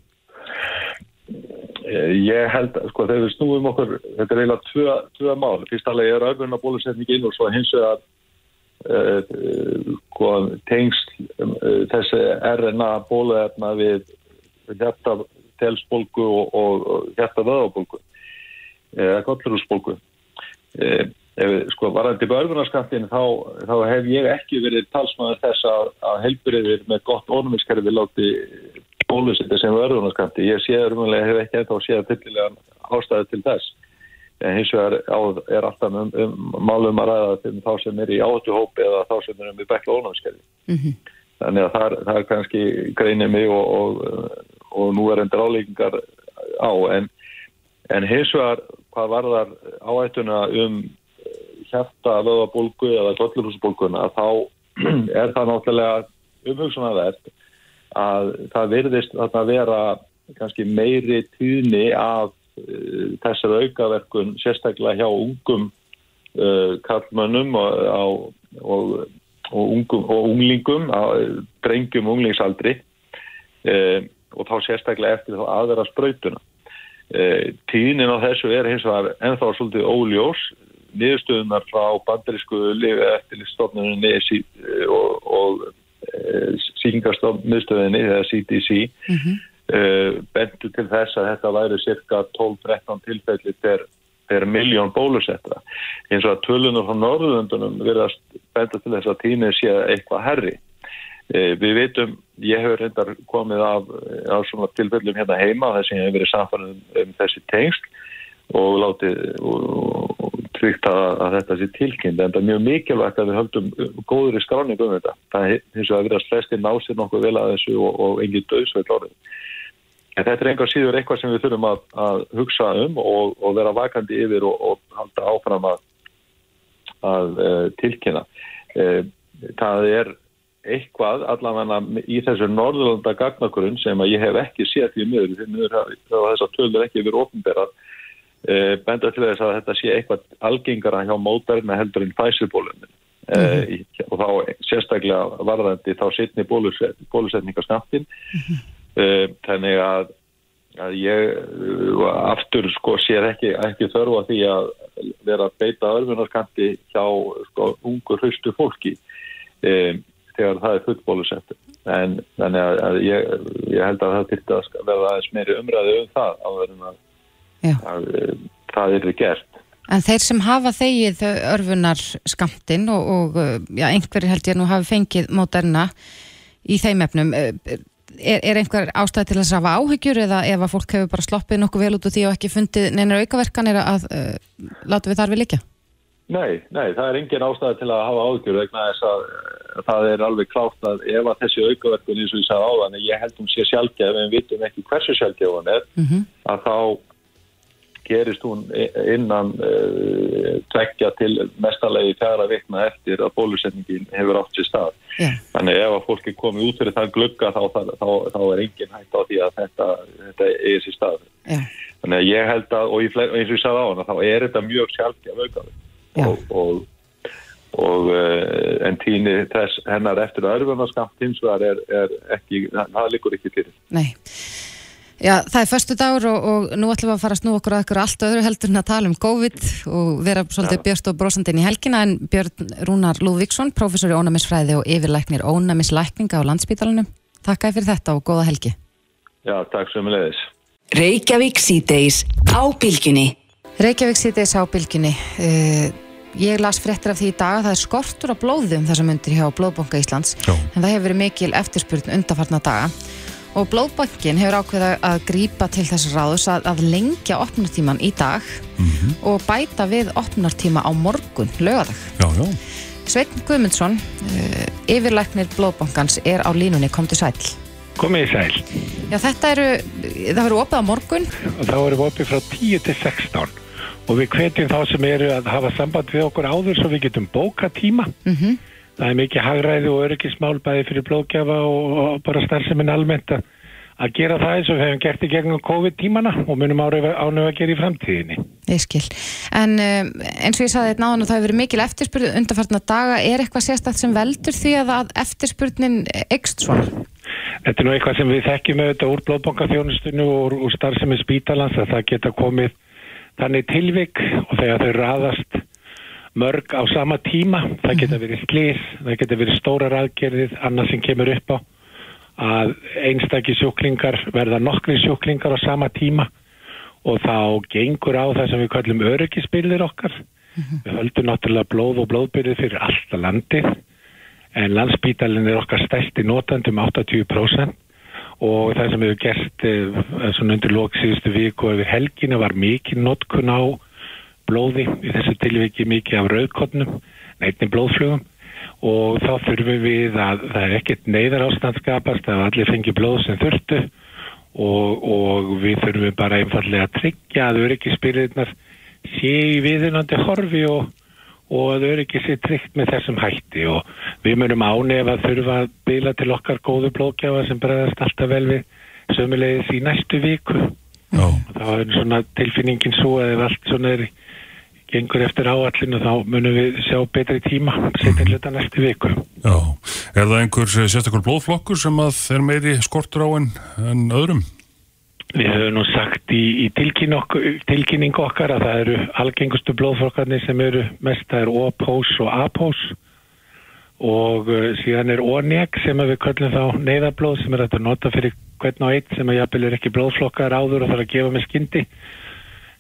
[SPEAKER 7] Eh, ég held, sko, þegar við snúum okkur þetta er eiginlega tvö, tvö mál fyrst alveg er örfuna bólusetningin og svo hins vegar uh, tengsl um, þessi RNA bóluefna við hjarta telsbólgu og, hjarta vöðabólgu eða kollurúsbólgu uh, sko varandi börgunarskattin þá, þá hef ég ekki verið talsmaður þess að, að helbriðir með gott ornumiskerfi láti bólusetja sem börgunarskatti. Ég sé örmulega hef ekki eitthvað séð fyllilega ástæði til þess. En hins vegar á, er alltaf um, um, málum að ræða til þá sem er í átuhópi eða þá sem er um í bekla ornumiskerfi. Mm -hmm. Þannig að það, það er kannski greinið mig og, og, og nú er endur álíkingar á. En, en hins vegar hvað varðar áættuna um hjarta vöðabólgu eða kollurhúsbólguna þá <clears throat> er það náttúrulega umhugsunarvert að það virðist að vera kannski meiri tíðni af uh, þessar aukaverkun sérstaklega hjá ungum uh, kallmönnum og, og og, ungum, og unglingum, að, drengjum unglingsaldri uh, og þá sérstaklega eftir þá aðra sprautuna. Uh, tíðnin á þessu er hins vegar ennþá svolítið óljós, niðurstöðunar frá bandarísku lifi eftir stofnunni og, og síkingarstofnmiðstöðinni eða CDC mm -hmm. uh, bentu til þess að þetta væri cirka 12-13 tilfelli per, per miljón bólusettra eins og að tölunum frá Norðundunum verðast bentu til þess að tíni sé eitthvað herri við veitum, ég hefur reyndar komið af, af svona tilfellum hérna heima þess að ég hef verið samfann um, um þessi tengst og látið og tryggt að, að þetta sé tilkynnt en það er mjög mikilvægt að við höldum góður í skráningu um þetta. Það er eins og að vera flesti násir nokkuð vel að þessu og, og engin döðsveit orðið en þetta er einhver síður eitthvað sem við þurfum að, að hugsa um og, og vera vakandi yfir og halda áfram að, að uh, tilkynna. Uh, það er eitthvað allavega í þessu norðurlanda gagnakurinn sem að ég hef ekki séð því miður. Því miður það þess að tölur ekki verið ofnberað benda til þess að þetta sé eitthvað algengara hjá mótarina heldur en fæsubólunum mm -hmm. uh, og þá sérstaklega varðandi þá sittni bóluset, bólusetningarsnaftin mm -hmm. uh, þannig að, að ég aftur sko sér ekki, ekki þörfa því að vera að beita örfunarkanti hjá sko ungur haustu fólki þegar það er fullt bólusettu en þannig að, ég, ég held að það til að verða aðeins meiri umræði um það á verðum að að það er gert.
[SPEAKER 2] En þeir sem hafa þegið örfunar skamtinn og, og já, einhverjir held ég nú hafi fengið mótarina í þeim efnum, er, er einhver ástæði til að safa áhyggjur eða ef að fólk hefur bara sloppið nokkuð vel út úr því og ekki fundið neinar aukaverkanir að uh, láta við þar við líka?
[SPEAKER 7] Nei, nei, það er engin ástæði til að hafa áhyggjur vegna þess að það er alveg klátt að ef að þessi aukaverkun eins og ég sagði áðan, ég held um sé sjálfgef en við vitum ekki hversu sjálfgef hann er, mm -hmm. að þá gerist hún innan uh, tveggja til mestalegi fjara vikna eftir að bólusetningin hefur átt sér stað. Yeah. Þannig ef að fólki komi út fyrir það glugga þá, þá, þá, þá er engin hægt á því að þetta, þetta er sér stað. Yeah. Þannig að ég held að, og fleiri, eins og ég sagði á hana, þá er þetta mjög sjálfgeð auðgafið yeah. og, og, og uh, en tíni þess hennar eftir að örfunarskamt hins vegar er, er ekki, það likur ekki fyrir.
[SPEAKER 2] Nei. Já, það er förstu dagur og, og nú ætlum við að fara að snú okkur að okkur allt öðru heldur en að tala um COVID og vera svolítið ja. björst og brosandinn í helgina en Björn Rúnar Lúðvíksson, professor í ónæmisfræði og yfirlæknir ónæmislækninga á landsbítalunum. Takk fyrir þetta og góða helgi.
[SPEAKER 7] Já, takk svo með leiðis.
[SPEAKER 1] Reykjavík síðdeis á bylginni.
[SPEAKER 2] Reykjavík síðdeis á bylginni. Uh, ég las fréttir af því í dag að það er skortur á blóðum þessum undir hjá Blóðbonga Íslands Já. en það hefur verið mikil eftirspurn undarfarna daga og Blóðbankin hefur ákveða að grípa til þess ráðus að, að lengja opnartíman í dag mm -hmm. og bæta við opnartíma á morgun, lögadag.
[SPEAKER 3] Já, já.
[SPEAKER 2] Sveitn Guðmundsson, uh, yfirleiknir Blóðbankans, er á línunni, kom til sæl.
[SPEAKER 8] Komið í sæl.
[SPEAKER 2] Já, þetta eru, það verður opið á morgun.
[SPEAKER 8] Og það verður opið frá 10 til 16 og við hvetjum þá sem eru að hafa samband við okkur áður svo við getum bóka tíma. Mhm. Mm það er mikið hagræði og öryggismál bæði fyrir blóðgjafa og, og bara starfseminn almennt að, að gera það eins og við hefum gert í gegnum COVID-tímana og munum ánöfu að gera í framtíðinni.
[SPEAKER 2] Ég skil. En um, eins og ég saði þetta náðan og það hefur verið mikil eftirspurð undanfartna daga. Er eitthvað sérstætt sem veldur því að, að eftirspurnin ekst svona?
[SPEAKER 8] Þetta er nú eitthvað sem við þekkjum auðvitað úr blóðbankaþjónustunum og úr, úr starfseminn spítalans að það geta komið þannig tilvik og þegar þau raðast mörg á sama tíma, það geta verið slís, það geta verið stórar aðgerðið, annað sem kemur upp á að einstakki sjúklingar verða nokkri sjúklingar á sama tíma. Og þá gengur á það sem við kallum öryggisbildir okkar. Mm -hmm. Við höldum náttúrulega blóð og blóðbyrði fyrir alltaf landið. En landsbítalinn er okkar stæsti notandum 80% og það sem hefur gert eh, svona undir lóksíðustu viku og yfir helgina var mikið notkun á blóði, í þessu tilviki mikið af rauðkotnum, neitni blóðflugum og þá þurfum við að það er ekkert neyðar ástandskapast að allir fengi blóð sem þurftu og, og við þurfum bara einfallega að tryggja að öryggisbyrðirnar sé í viðinandi horfi og, og að öryggi sé tryggt með þessum hætti og við munum ánef að þurfa að bila til okkar góðu blóðgjafa sem bregðast alltaf vel við sömulegis í næstu viku. Já. Það er svona tilfinningin svo að ef allt svona er gengur eftir áallinu þá munum við sjá betri tíma setja hluta næstu viku.
[SPEAKER 3] Já, er það einhver sérstakur blóðflokkur sem að er meiri skortur á en, en öðrum?
[SPEAKER 8] Við höfum nú sagt í, í tilkynning, okkar, tilkynning okkar að það eru algengustu blóðflokkarnir sem eru mest, það er O-pós og A-pós og uh, síðan er O-neg sem við köllum þá neyðablóð sem er að nota fyrir hvern og einn sem að jafnvel er ekki blóðflokkar áður og þarf að gefa með skyndi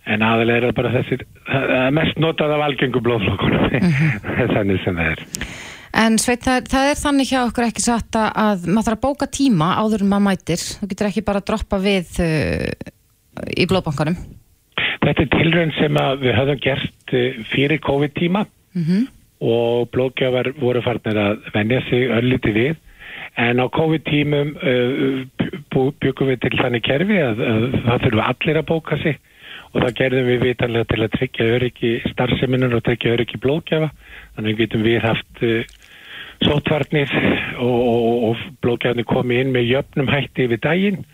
[SPEAKER 8] en aðalega er það bara þessir mest notað af algengu blóðflokkunum <laughs> mm -hmm. þannig sem það er
[SPEAKER 2] En Sveit, það, það er þannig hjá okkur ekki satt að, að maður þarf að bóka tíma áður en maður mætir. Þú getur ekki bara að droppa við uh, í blóðbankanum.
[SPEAKER 8] Þetta er tilrönd sem við höfum gert uh, fyrir COVID-tíma mm -hmm. og blóðgjafar voru farnir að venja sig ölliti við. En á COVID-tímum uh, byggum við til þannig kerfi að, að það þurfum allir að bóka sig og það gerðum við vitanlega til að tryggja öryggi starfseminnur og tryggja öryggi blóðgjafa. Þannig getum við haft uh, sótvarnir og, og, og blókjarnir komi inn með jöfnum hætti yfir daginn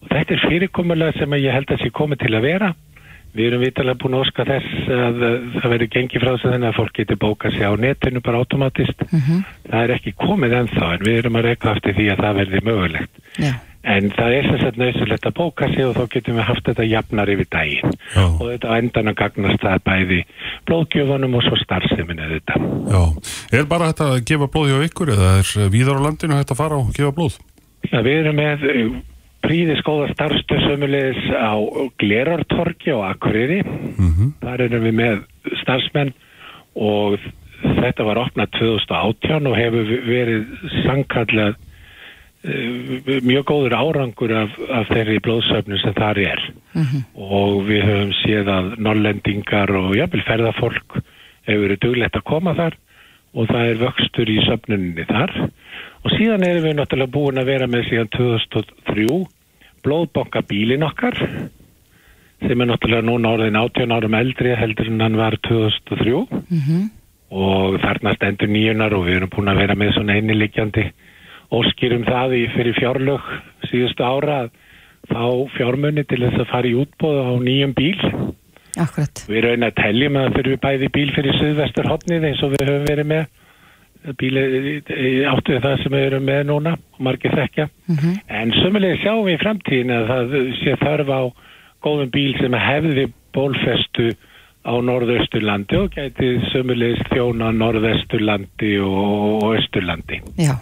[SPEAKER 8] og þetta er fyrirkomulega sem ég held að sé komið til að vera við erum vitalega búin að óska þess að það verður gengið frá þess að þennan að fólk getur bókað sér á netinu bara automatist mm -hmm. það er ekki komið ennþá en við erum að reyka aftur því að það verður mögulegt
[SPEAKER 2] Já.
[SPEAKER 8] En það er þess að nöðsulegt að bóka sér og þá getum við haft þetta jafnar yfir daginn
[SPEAKER 3] Já.
[SPEAKER 8] og þetta endan að gagnast það bæði blóðgjöfunum og svo starfseminu þetta
[SPEAKER 3] Já, er bara þetta að gefa blóð hjá ykkur eða er víðar á landinu hægt að fara og gefa blóð?
[SPEAKER 8] Já, við erum með príðis góða starfstöð sömulegis á Glerartorki og Akureyri.
[SPEAKER 3] Mm -hmm.
[SPEAKER 8] Þar erum við með starfsmenn og þetta var opnað 2018 og hefur verið sankallega mjög góður árangur af, af þeirri blóðsöfnu sem þar er. Mm -hmm. Og við höfum séð að nollendingar og jafnvel ferðafólk hefur verið duglegt að koma þar og það er vöxtur í söfnuninni þar og síðan erum við náttúrulega búin að vera með síðan 2003 blóðbonka bílin okkar sem er náttúrulega núna orðin 18 árum eldri heldur en hann var 2003
[SPEAKER 2] mm -hmm.
[SPEAKER 8] og þarna stendur nýjunar og við erum búin að vera með svona einilegjandi óskýrum það í fyrir fjárlög síðustu ára að fá fjármunni til þess að fara í útbóð á nýjum bíl
[SPEAKER 2] Akkurat.
[SPEAKER 8] Við erum að teljum að fyrir við bæði bíl fyrir Suðvestur hotnið eins og við höfum verið með bíli áttu það sem við erum með núna og margir þekkja
[SPEAKER 2] Mm -hmm.
[SPEAKER 8] en sömulega sjáum við í framtíðin að það sé þarf á góðum bíl sem hefði bólfestu á norðausturlandi og gæti sömulegist þjóna norðausturlandi og, austurlandi
[SPEAKER 2] Já.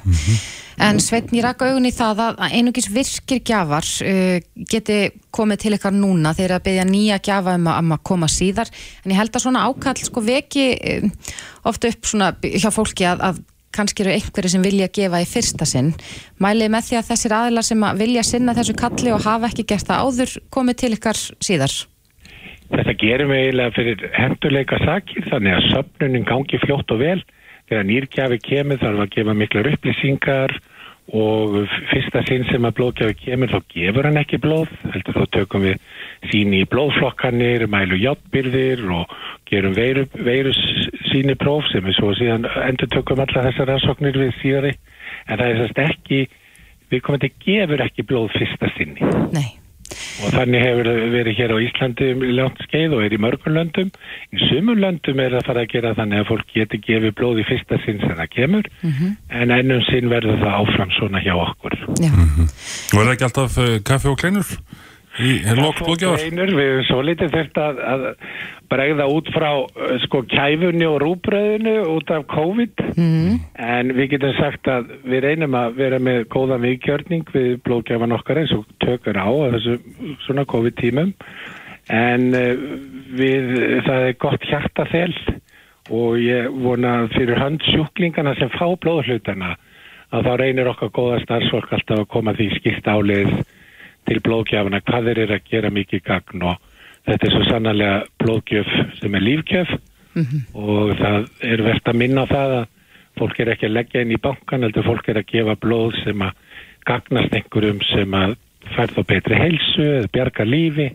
[SPEAKER 2] En Sveitn, ég rakka augun í það að einungis virkir gjafar uh, geti komið til ykkar núna. Þegar að byggja nýja gjafa um að, um að koma síðar. En ég held að svona ákall sko veki uh, ofta upp svona hjá fólki að, að kannski eru einhverju sem vilja gefa í fyrsta sinn. Mælið með því að þessir aðilar sem að vilja sinna þessu kalli og hafa ekki gert það áður komið til ykkar síðar?
[SPEAKER 8] Þetta gerum við eiginlega fyrir henduleika sakir þannig að söfnunin gangi fljótt og vel þegar nýrgjafi kemur þarf að gefa miklar upplýsingar og fyrsta sinn sem að blóðgjafi kemur þá gefur hann ekki blóð heldur þá tökum við síni í blóðflokkanir mælu hjáttbyrðir og gerum veiru, veiru síni próf sem við svo síðan endur tökum alla þessar rannsóknir við síðari. En það er sérst ekki við komum til gefur ekki blóð fyrsta sinni.
[SPEAKER 2] Nei,
[SPEAKER 8] og þannig hefur verið hér á Íslandi um langt skeið og er í mörgum löndum. Í sumum löndum er það fara að gera þannig að fólk geti gefið blóð í fyrsta sinn sem það kemur. En ennum sinn verður það áfram svona hjá okkur.
[SPEAKER 2] Já,
[SPEAKER 3] Og er það ekki alltaf uh, kaffi og kleinur?
[SPEAKER 8] Einur, við erum svo litið þurft að, að bregða út frá uh, sko kæfunni og rúbröðinu út af COVID.
[SPEAKER 2] Mm,
[SPEAKER 8] en við getum sagt að við reynum að vera með góða viðkjörning við blóðgjafan okkar eins og tökur á þessu svona COVID-tímum. En uh, við, það er gott hjartafel og ég vona fyrir hönd sjúklingana sem fá blóðhlutana að þá reynir okkar góða starfsfólk alltaf að koma því skilt álið til blóðgjafana hvað þeir eru að gera mikið gagn og þetta er svo sannarlega blóðgjöf sem er lífgjöf og það er verðt að minna á það að fólk er ekki að leggja inn í bankan heldur fólk er að gefa blóð sem að gagnast einhverjum sem að færð á betri heilsu eða bjarga lífi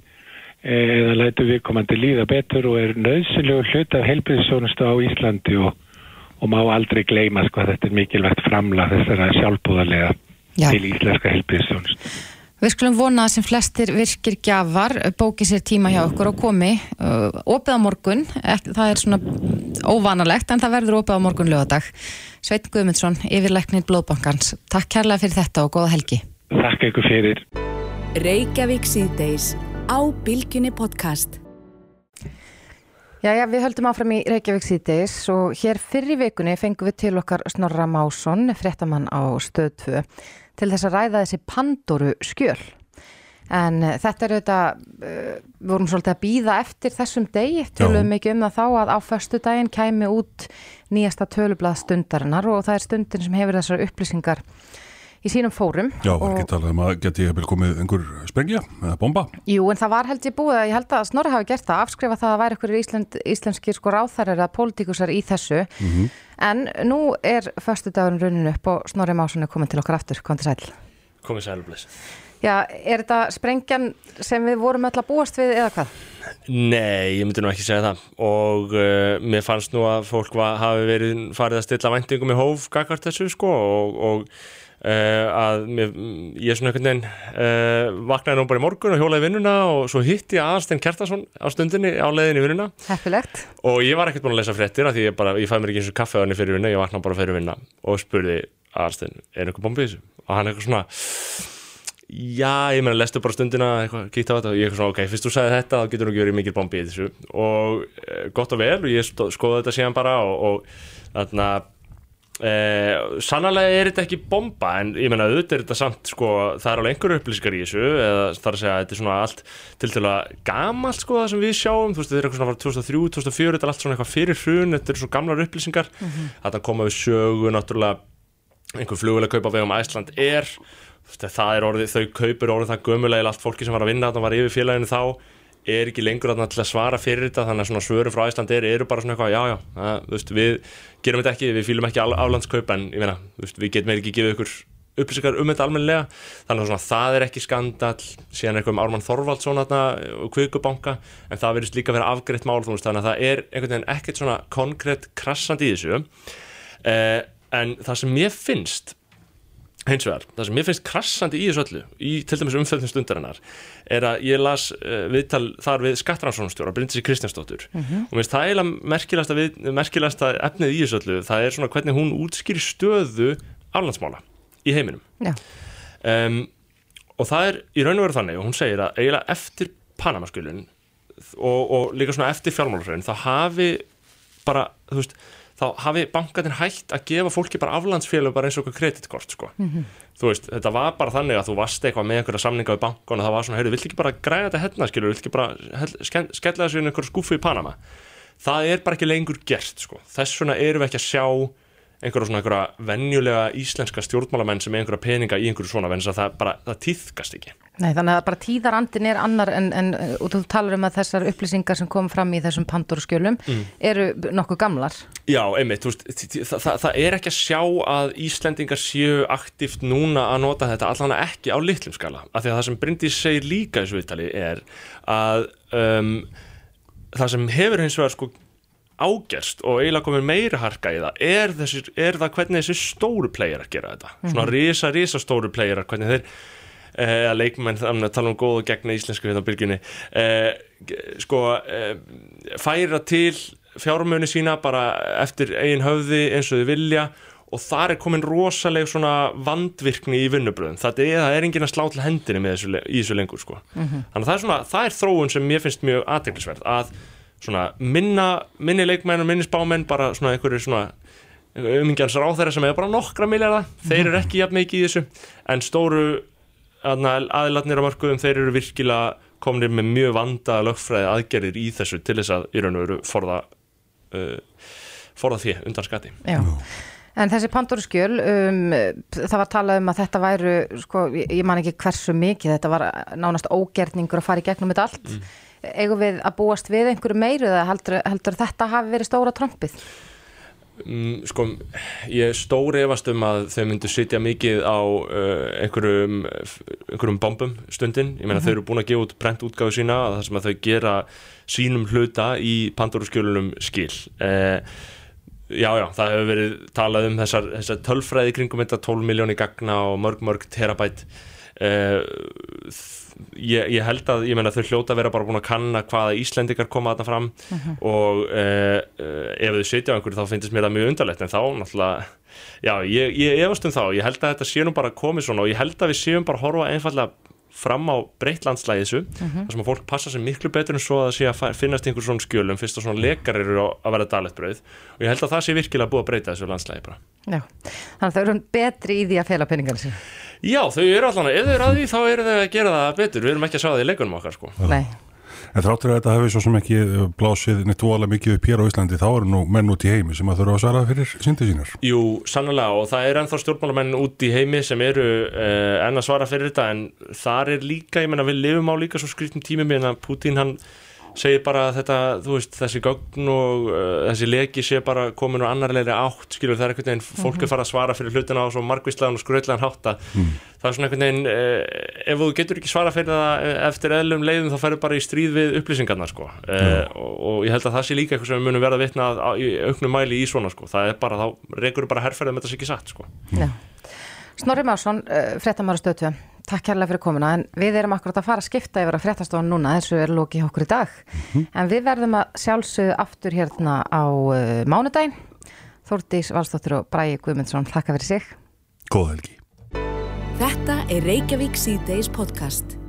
[SPEAKER 8] eða lætu við komandi líða betur og er nöðsilegu hlut af heilbyrðisjónustu á Íslandi og, og má aldrei gleyma hvað þetta er mikilvægt framla þessara sjálfbúðarlega
[SPEAKER 2] Já.
[SPEAKER 8] til íslenska heilbyrðisjónustu.
[SPEAKER 2] Við skulum vona að sem flestir virkir gjafar, bóki sér tíma hjá okkur og komi. Uh, opið á morgun, það er svona óvanalegt, en það verður opið á morgun lögadag. Sveit Guðmundsson, yfirleiknir Blóðbankans. Takk kærlega fyrir þetta og góða helgi.
[SPEAKER 8] Þakka ykkur fyrir.
[SPEAKER 1] Reykjavík síðdeis á Bilginni podcast.
[SPEAKER 2] Jæja, við höldum áfram í Reykjavík síðdeis og hér fyrir vikunni fengum við til okkar Snorra Másson, fréttamann á stöð 2, til þess að ræða þessi Pandoru skjöl. En uh, þetta er auðvitað, við vorum svolítið að býða eftir þessum degi, tölum mikið um það þá að á förstu daginn kæmi út nýjasta tölublað stundarinnar og það er stundin sem hefur þessar upplýsingar í sínum fórum.
[SPEAKER 3] Já, var
[SPEAKER 2] Og-
[SPEAKER 3] ekki talað um að geti hefur komið einhver sprengja eða bomba?
[SPEAKER 2] Jú, en það var held ég búið að ég held að Snorri hafi gert það, afskrifa það að væri ykkur íslend, íslenskir sko ráþærar eða pólitíkusar í þessu. En nú er föstu dagurinn raunin upp og Snorri Másson er komin til okkar aftur, kom til sæl.
[SPEAKER 9] komið sælublis.
[SPEAKER 2] Já, er þetta sprengjan sem við vorum öll að búast við eða hvað?
[SPEAKER 9] Nei, ég myndi nú ekki segja það og uh, mér fannst nú að fólk va, hafi verið farið að stilla væntingum í hóf gagvart þessu sko og, og uh, að mér, ég svona einhvern veginn uh, vaknaði nú bara í morgun og hjólaði vinnuna og svo hitti ég Aðarstein Kertason á stundinni á leiðinni vinnuna
[SPEAKER 2] Heppilegt.
[SPEAKER 9] og ég var ekkert búin að lesa fréttir af því ég, bara, ég fæ mér ekki eins og kaffe á henni fyrir vinna, ég vaknaði bara fyrir vinna og spurði Aðarstein, er einhver bombi í þessu? Og hann eitthvað svona Já, ég meina, lestu bara stundina, eitthvað, kíkt á þetta og ég eitthvað svona, ok, fyrst þú sagði þetta, þá getur þú ekki verið mikil bombi í þessu og e, gott og vel og ég skoði þetta síðan bara og, og þarna e, sannlega er þetta ekki bomba en ég meina, auðvitað er þetta samt sko, það er alveg einhverju upplýsingar í þessu eða það er að segja, þetta er svona allt til til að gamalt sko það sem við sjáum þú veist, þetta er eitthvað svona frá 2003, 2004 þetta er allt svona eitthvað fyrir hrun, þetta er svona gamlar upplýsingar. Þetta koma við sögu, náttúrulega einhver flugulega kaup á vegum Æsland er það er orðið, þau kaupur orðið það gömulega allt fólki sem var að vinna þarna var yfir félaginu þá er ekki lengur að svara fyrir þetta þannig að svöru frá Æsland er, eru bara svona eitthvað já já, að, þú veist, við gerum þetta ekki við fýlum ekki á- aflandskaup en ég meina, veist, við getum ekki gefið ykkur upplýsingar um þetta almennilega. Þannig að svona, það er ekki skandal síðan eitthvað um Ármann Þorvaldsson og Kvikubanka en það verðist líka vera afgreitt mál veist, þannig að það er einhvern veginn ekkert svona konkrétt krassandi í þessu. Eh, en það sem mér finnst hins vegar, það sem mér finnst krassandi í þessu öllu í til dæmis umfjöldin stundarinnar er að ég las uh, viðtal þar við skattrannsónastjóra, Bryndisi Kristjánsdóttur. Og mér finnst það eiginlega merkilegasta, efnið í þessu öllu, það er svona hvernig hún útskýri stöðu aflandsmála í heiminum.
[SPEAKER 2] Já.
[SPEAKER 9] um, og það er í raun og veru þannig og hún segir að eiginlega eftir Panamaskjölun og, og líka svona eftir fjármálarfræðin þá hafi bara, þú veist þá hafi bankarnir hægt að gefa fólki bara aflandsfélög bara eins og okkur kreditkort sko. þú veist, þetta var bara þannig að þú varst eitthvað með einhverja samninga við bankun og það var svona, heyrðu, vilt ekki bara græða þetta hérna skilur, vilt ekki bara skella þessu inn einhverju skúfu í Panama það er bara ekki lengur gert sko. þess vegna erum við ekki að sjá einhverja svona einhverja venjulega íslenska stjórnmálamenn sem er einhverja peninga í einhverju svona að það bara, það týðkast ekki
[SPEAKER 2] Nei, þannig að bara tíðarandin er annar en, en og þú talar um að þessar upplýsingar sem kom fram í þessum Pandoru-skjölum eru nokkuð gamlar.
[SPEAKER 9] Já, einmitt, veist, það, það, það er ekki að sjá að Íslendingar séu aktíft núna að nota þetta allan ekki á litlum skala af því að það sem Bryndís segir líka í þessu viðtali er að um, það sem hefur hins vegar sko ágerst og eiginlega komið meira harka í það er, þessir, er það hvernig þessi stóru playerar gera þetta. Svona risa, risa stóru playerar hvernig þeir eh, að leikmenn þannig að tala um góð og gegna íslensku hérna á byrginni eh, sko eh, færa til fjármöni sína bara eftir eigin höfði eins og þau vilja og þar er komin rosaleg svona vandvirkni í vinnubröðum það er, það er engin að slá til hendinni með þessu, í þessu lengur sko. þannig að það er, svona, það er þróun sem mér finnst mjög aðteglisverð að svona minna, minni leikmenn og minni spámenn bara svona einhverju svona umingjans ráþæra sem er bara nokkra milljarða þeir eru ekki jafn mikið í þessu en stóru aðilatnir á mörkuðum þeir eru virkilega komnir með mjög vanda lögfræði aðgerðir í þessu til þess að í raun og veru forða uh, forða því undan skatti
[SPEAKER 2] Já. En þessi Pandoru-skjöl, um, það var talað um að þetta væru, sko, ég ég man ekki hversu mikið, þetta var nánast ógerningur að fara í gegnum þetta allt. Eigum við að búast við einhverju meiru eða heldur, heldur þetta hafi verið stóra trompið?
[SPEAKER 9] Mm, sko, ég stóri efast um að þau myndu sitja mikið á uh, einhverjum, einhverjum bombum stundin, ég meina þau eru búin að gefa út prent útgáðu sína að það sem að þau gera sínum hluta í Pandoru-skjölunum skil. Uh, Já, já, það hefur verið talað um þessar, þessar tölfræði kringum þetta 12 miljóni gagna og mörg, mörg terabæt. uh, ég, ég held að ég meina þau hljóta að vera bara búin að kanna hvaða Íslendingar koma þarna fram. Og uh, uh, ef þau sitja á einhverju þá finnst mér það mjög undarlegt. En þá náttúrulega já, ég, ég efast um þá, ég held að þetta sé nú bara komið svona og ég held að við séum bara horfa einfallega fram á breytt landslæði þessu þar sem að fólk passa sig miklu betur en svo að það sé að finnast einhver svona skjölum fyrst og svona lekar eru að vera daglegt brauð og ég held að það sé virkilega búið að breyta þessu landslæði bara.
[SPEAKER 2] Já, þannig að þau eru betri í því að fela peningar sér.
[SPEAKER 9] Já, þau eru allan, ef þau eru að því þá eru þau að gera það betur, við erum ekki að sjá það í leikunum okkar sko.
[SPEAKER 2] Nei,
[SPEAKER 3] En þráttur að þetta hefði svo sem ekki eh, blásið neitt voðalega mikið upp hér á Íslandi þá eru nú menn út í heimi sem að þurfa að svara fyrir syndi sínar.
[SPEAKER 9] Jú, sannlega og það er ennþá stjórnmálamenn út í heimi sem eru uh, enn að svara fyrir þetta en þar er líka, ég menna við lifum á líka svo skriftum tími meina Putin hann segir bara að þetta, þú veist, þessi gögn og uh, þessi leki sé bara komin úr annarlegri átt, skilur það er einhvern veginn fólk er fara að svara fyrir hlutina á svo margvíslegan og skrautlegan hátt að það er svona einhvern veginn uh, ef þú getur ekki svara fyrir það eh, eftir eðlum leiðum þá ferur bara í stríð við upplýsingarna sko. uh, og, og ég held að það sé líka eitthvað sem við munum verða vitna að, að, í auknum mæli í svona sko. það er bara, þá rekur bara herrferðum þetta sé ekki satt sko.
[SPEAKER 2] já. Takk kærlega fyrir komuna. En við erum akkurat að fara að skipta yfir að fréttastofan núna, þessu er lokið hjá okkur í dag. En við verðum að sjálfsögðu aftur hérna á uh, mánudaginn. Þórdís Valstóttir og Bræi Guðmundsson, þakka fyrir sig.
[SPEAKER 3] Góð helgi.
[SPEAKER 1] Þetta er Reykjavík C-Days podcast.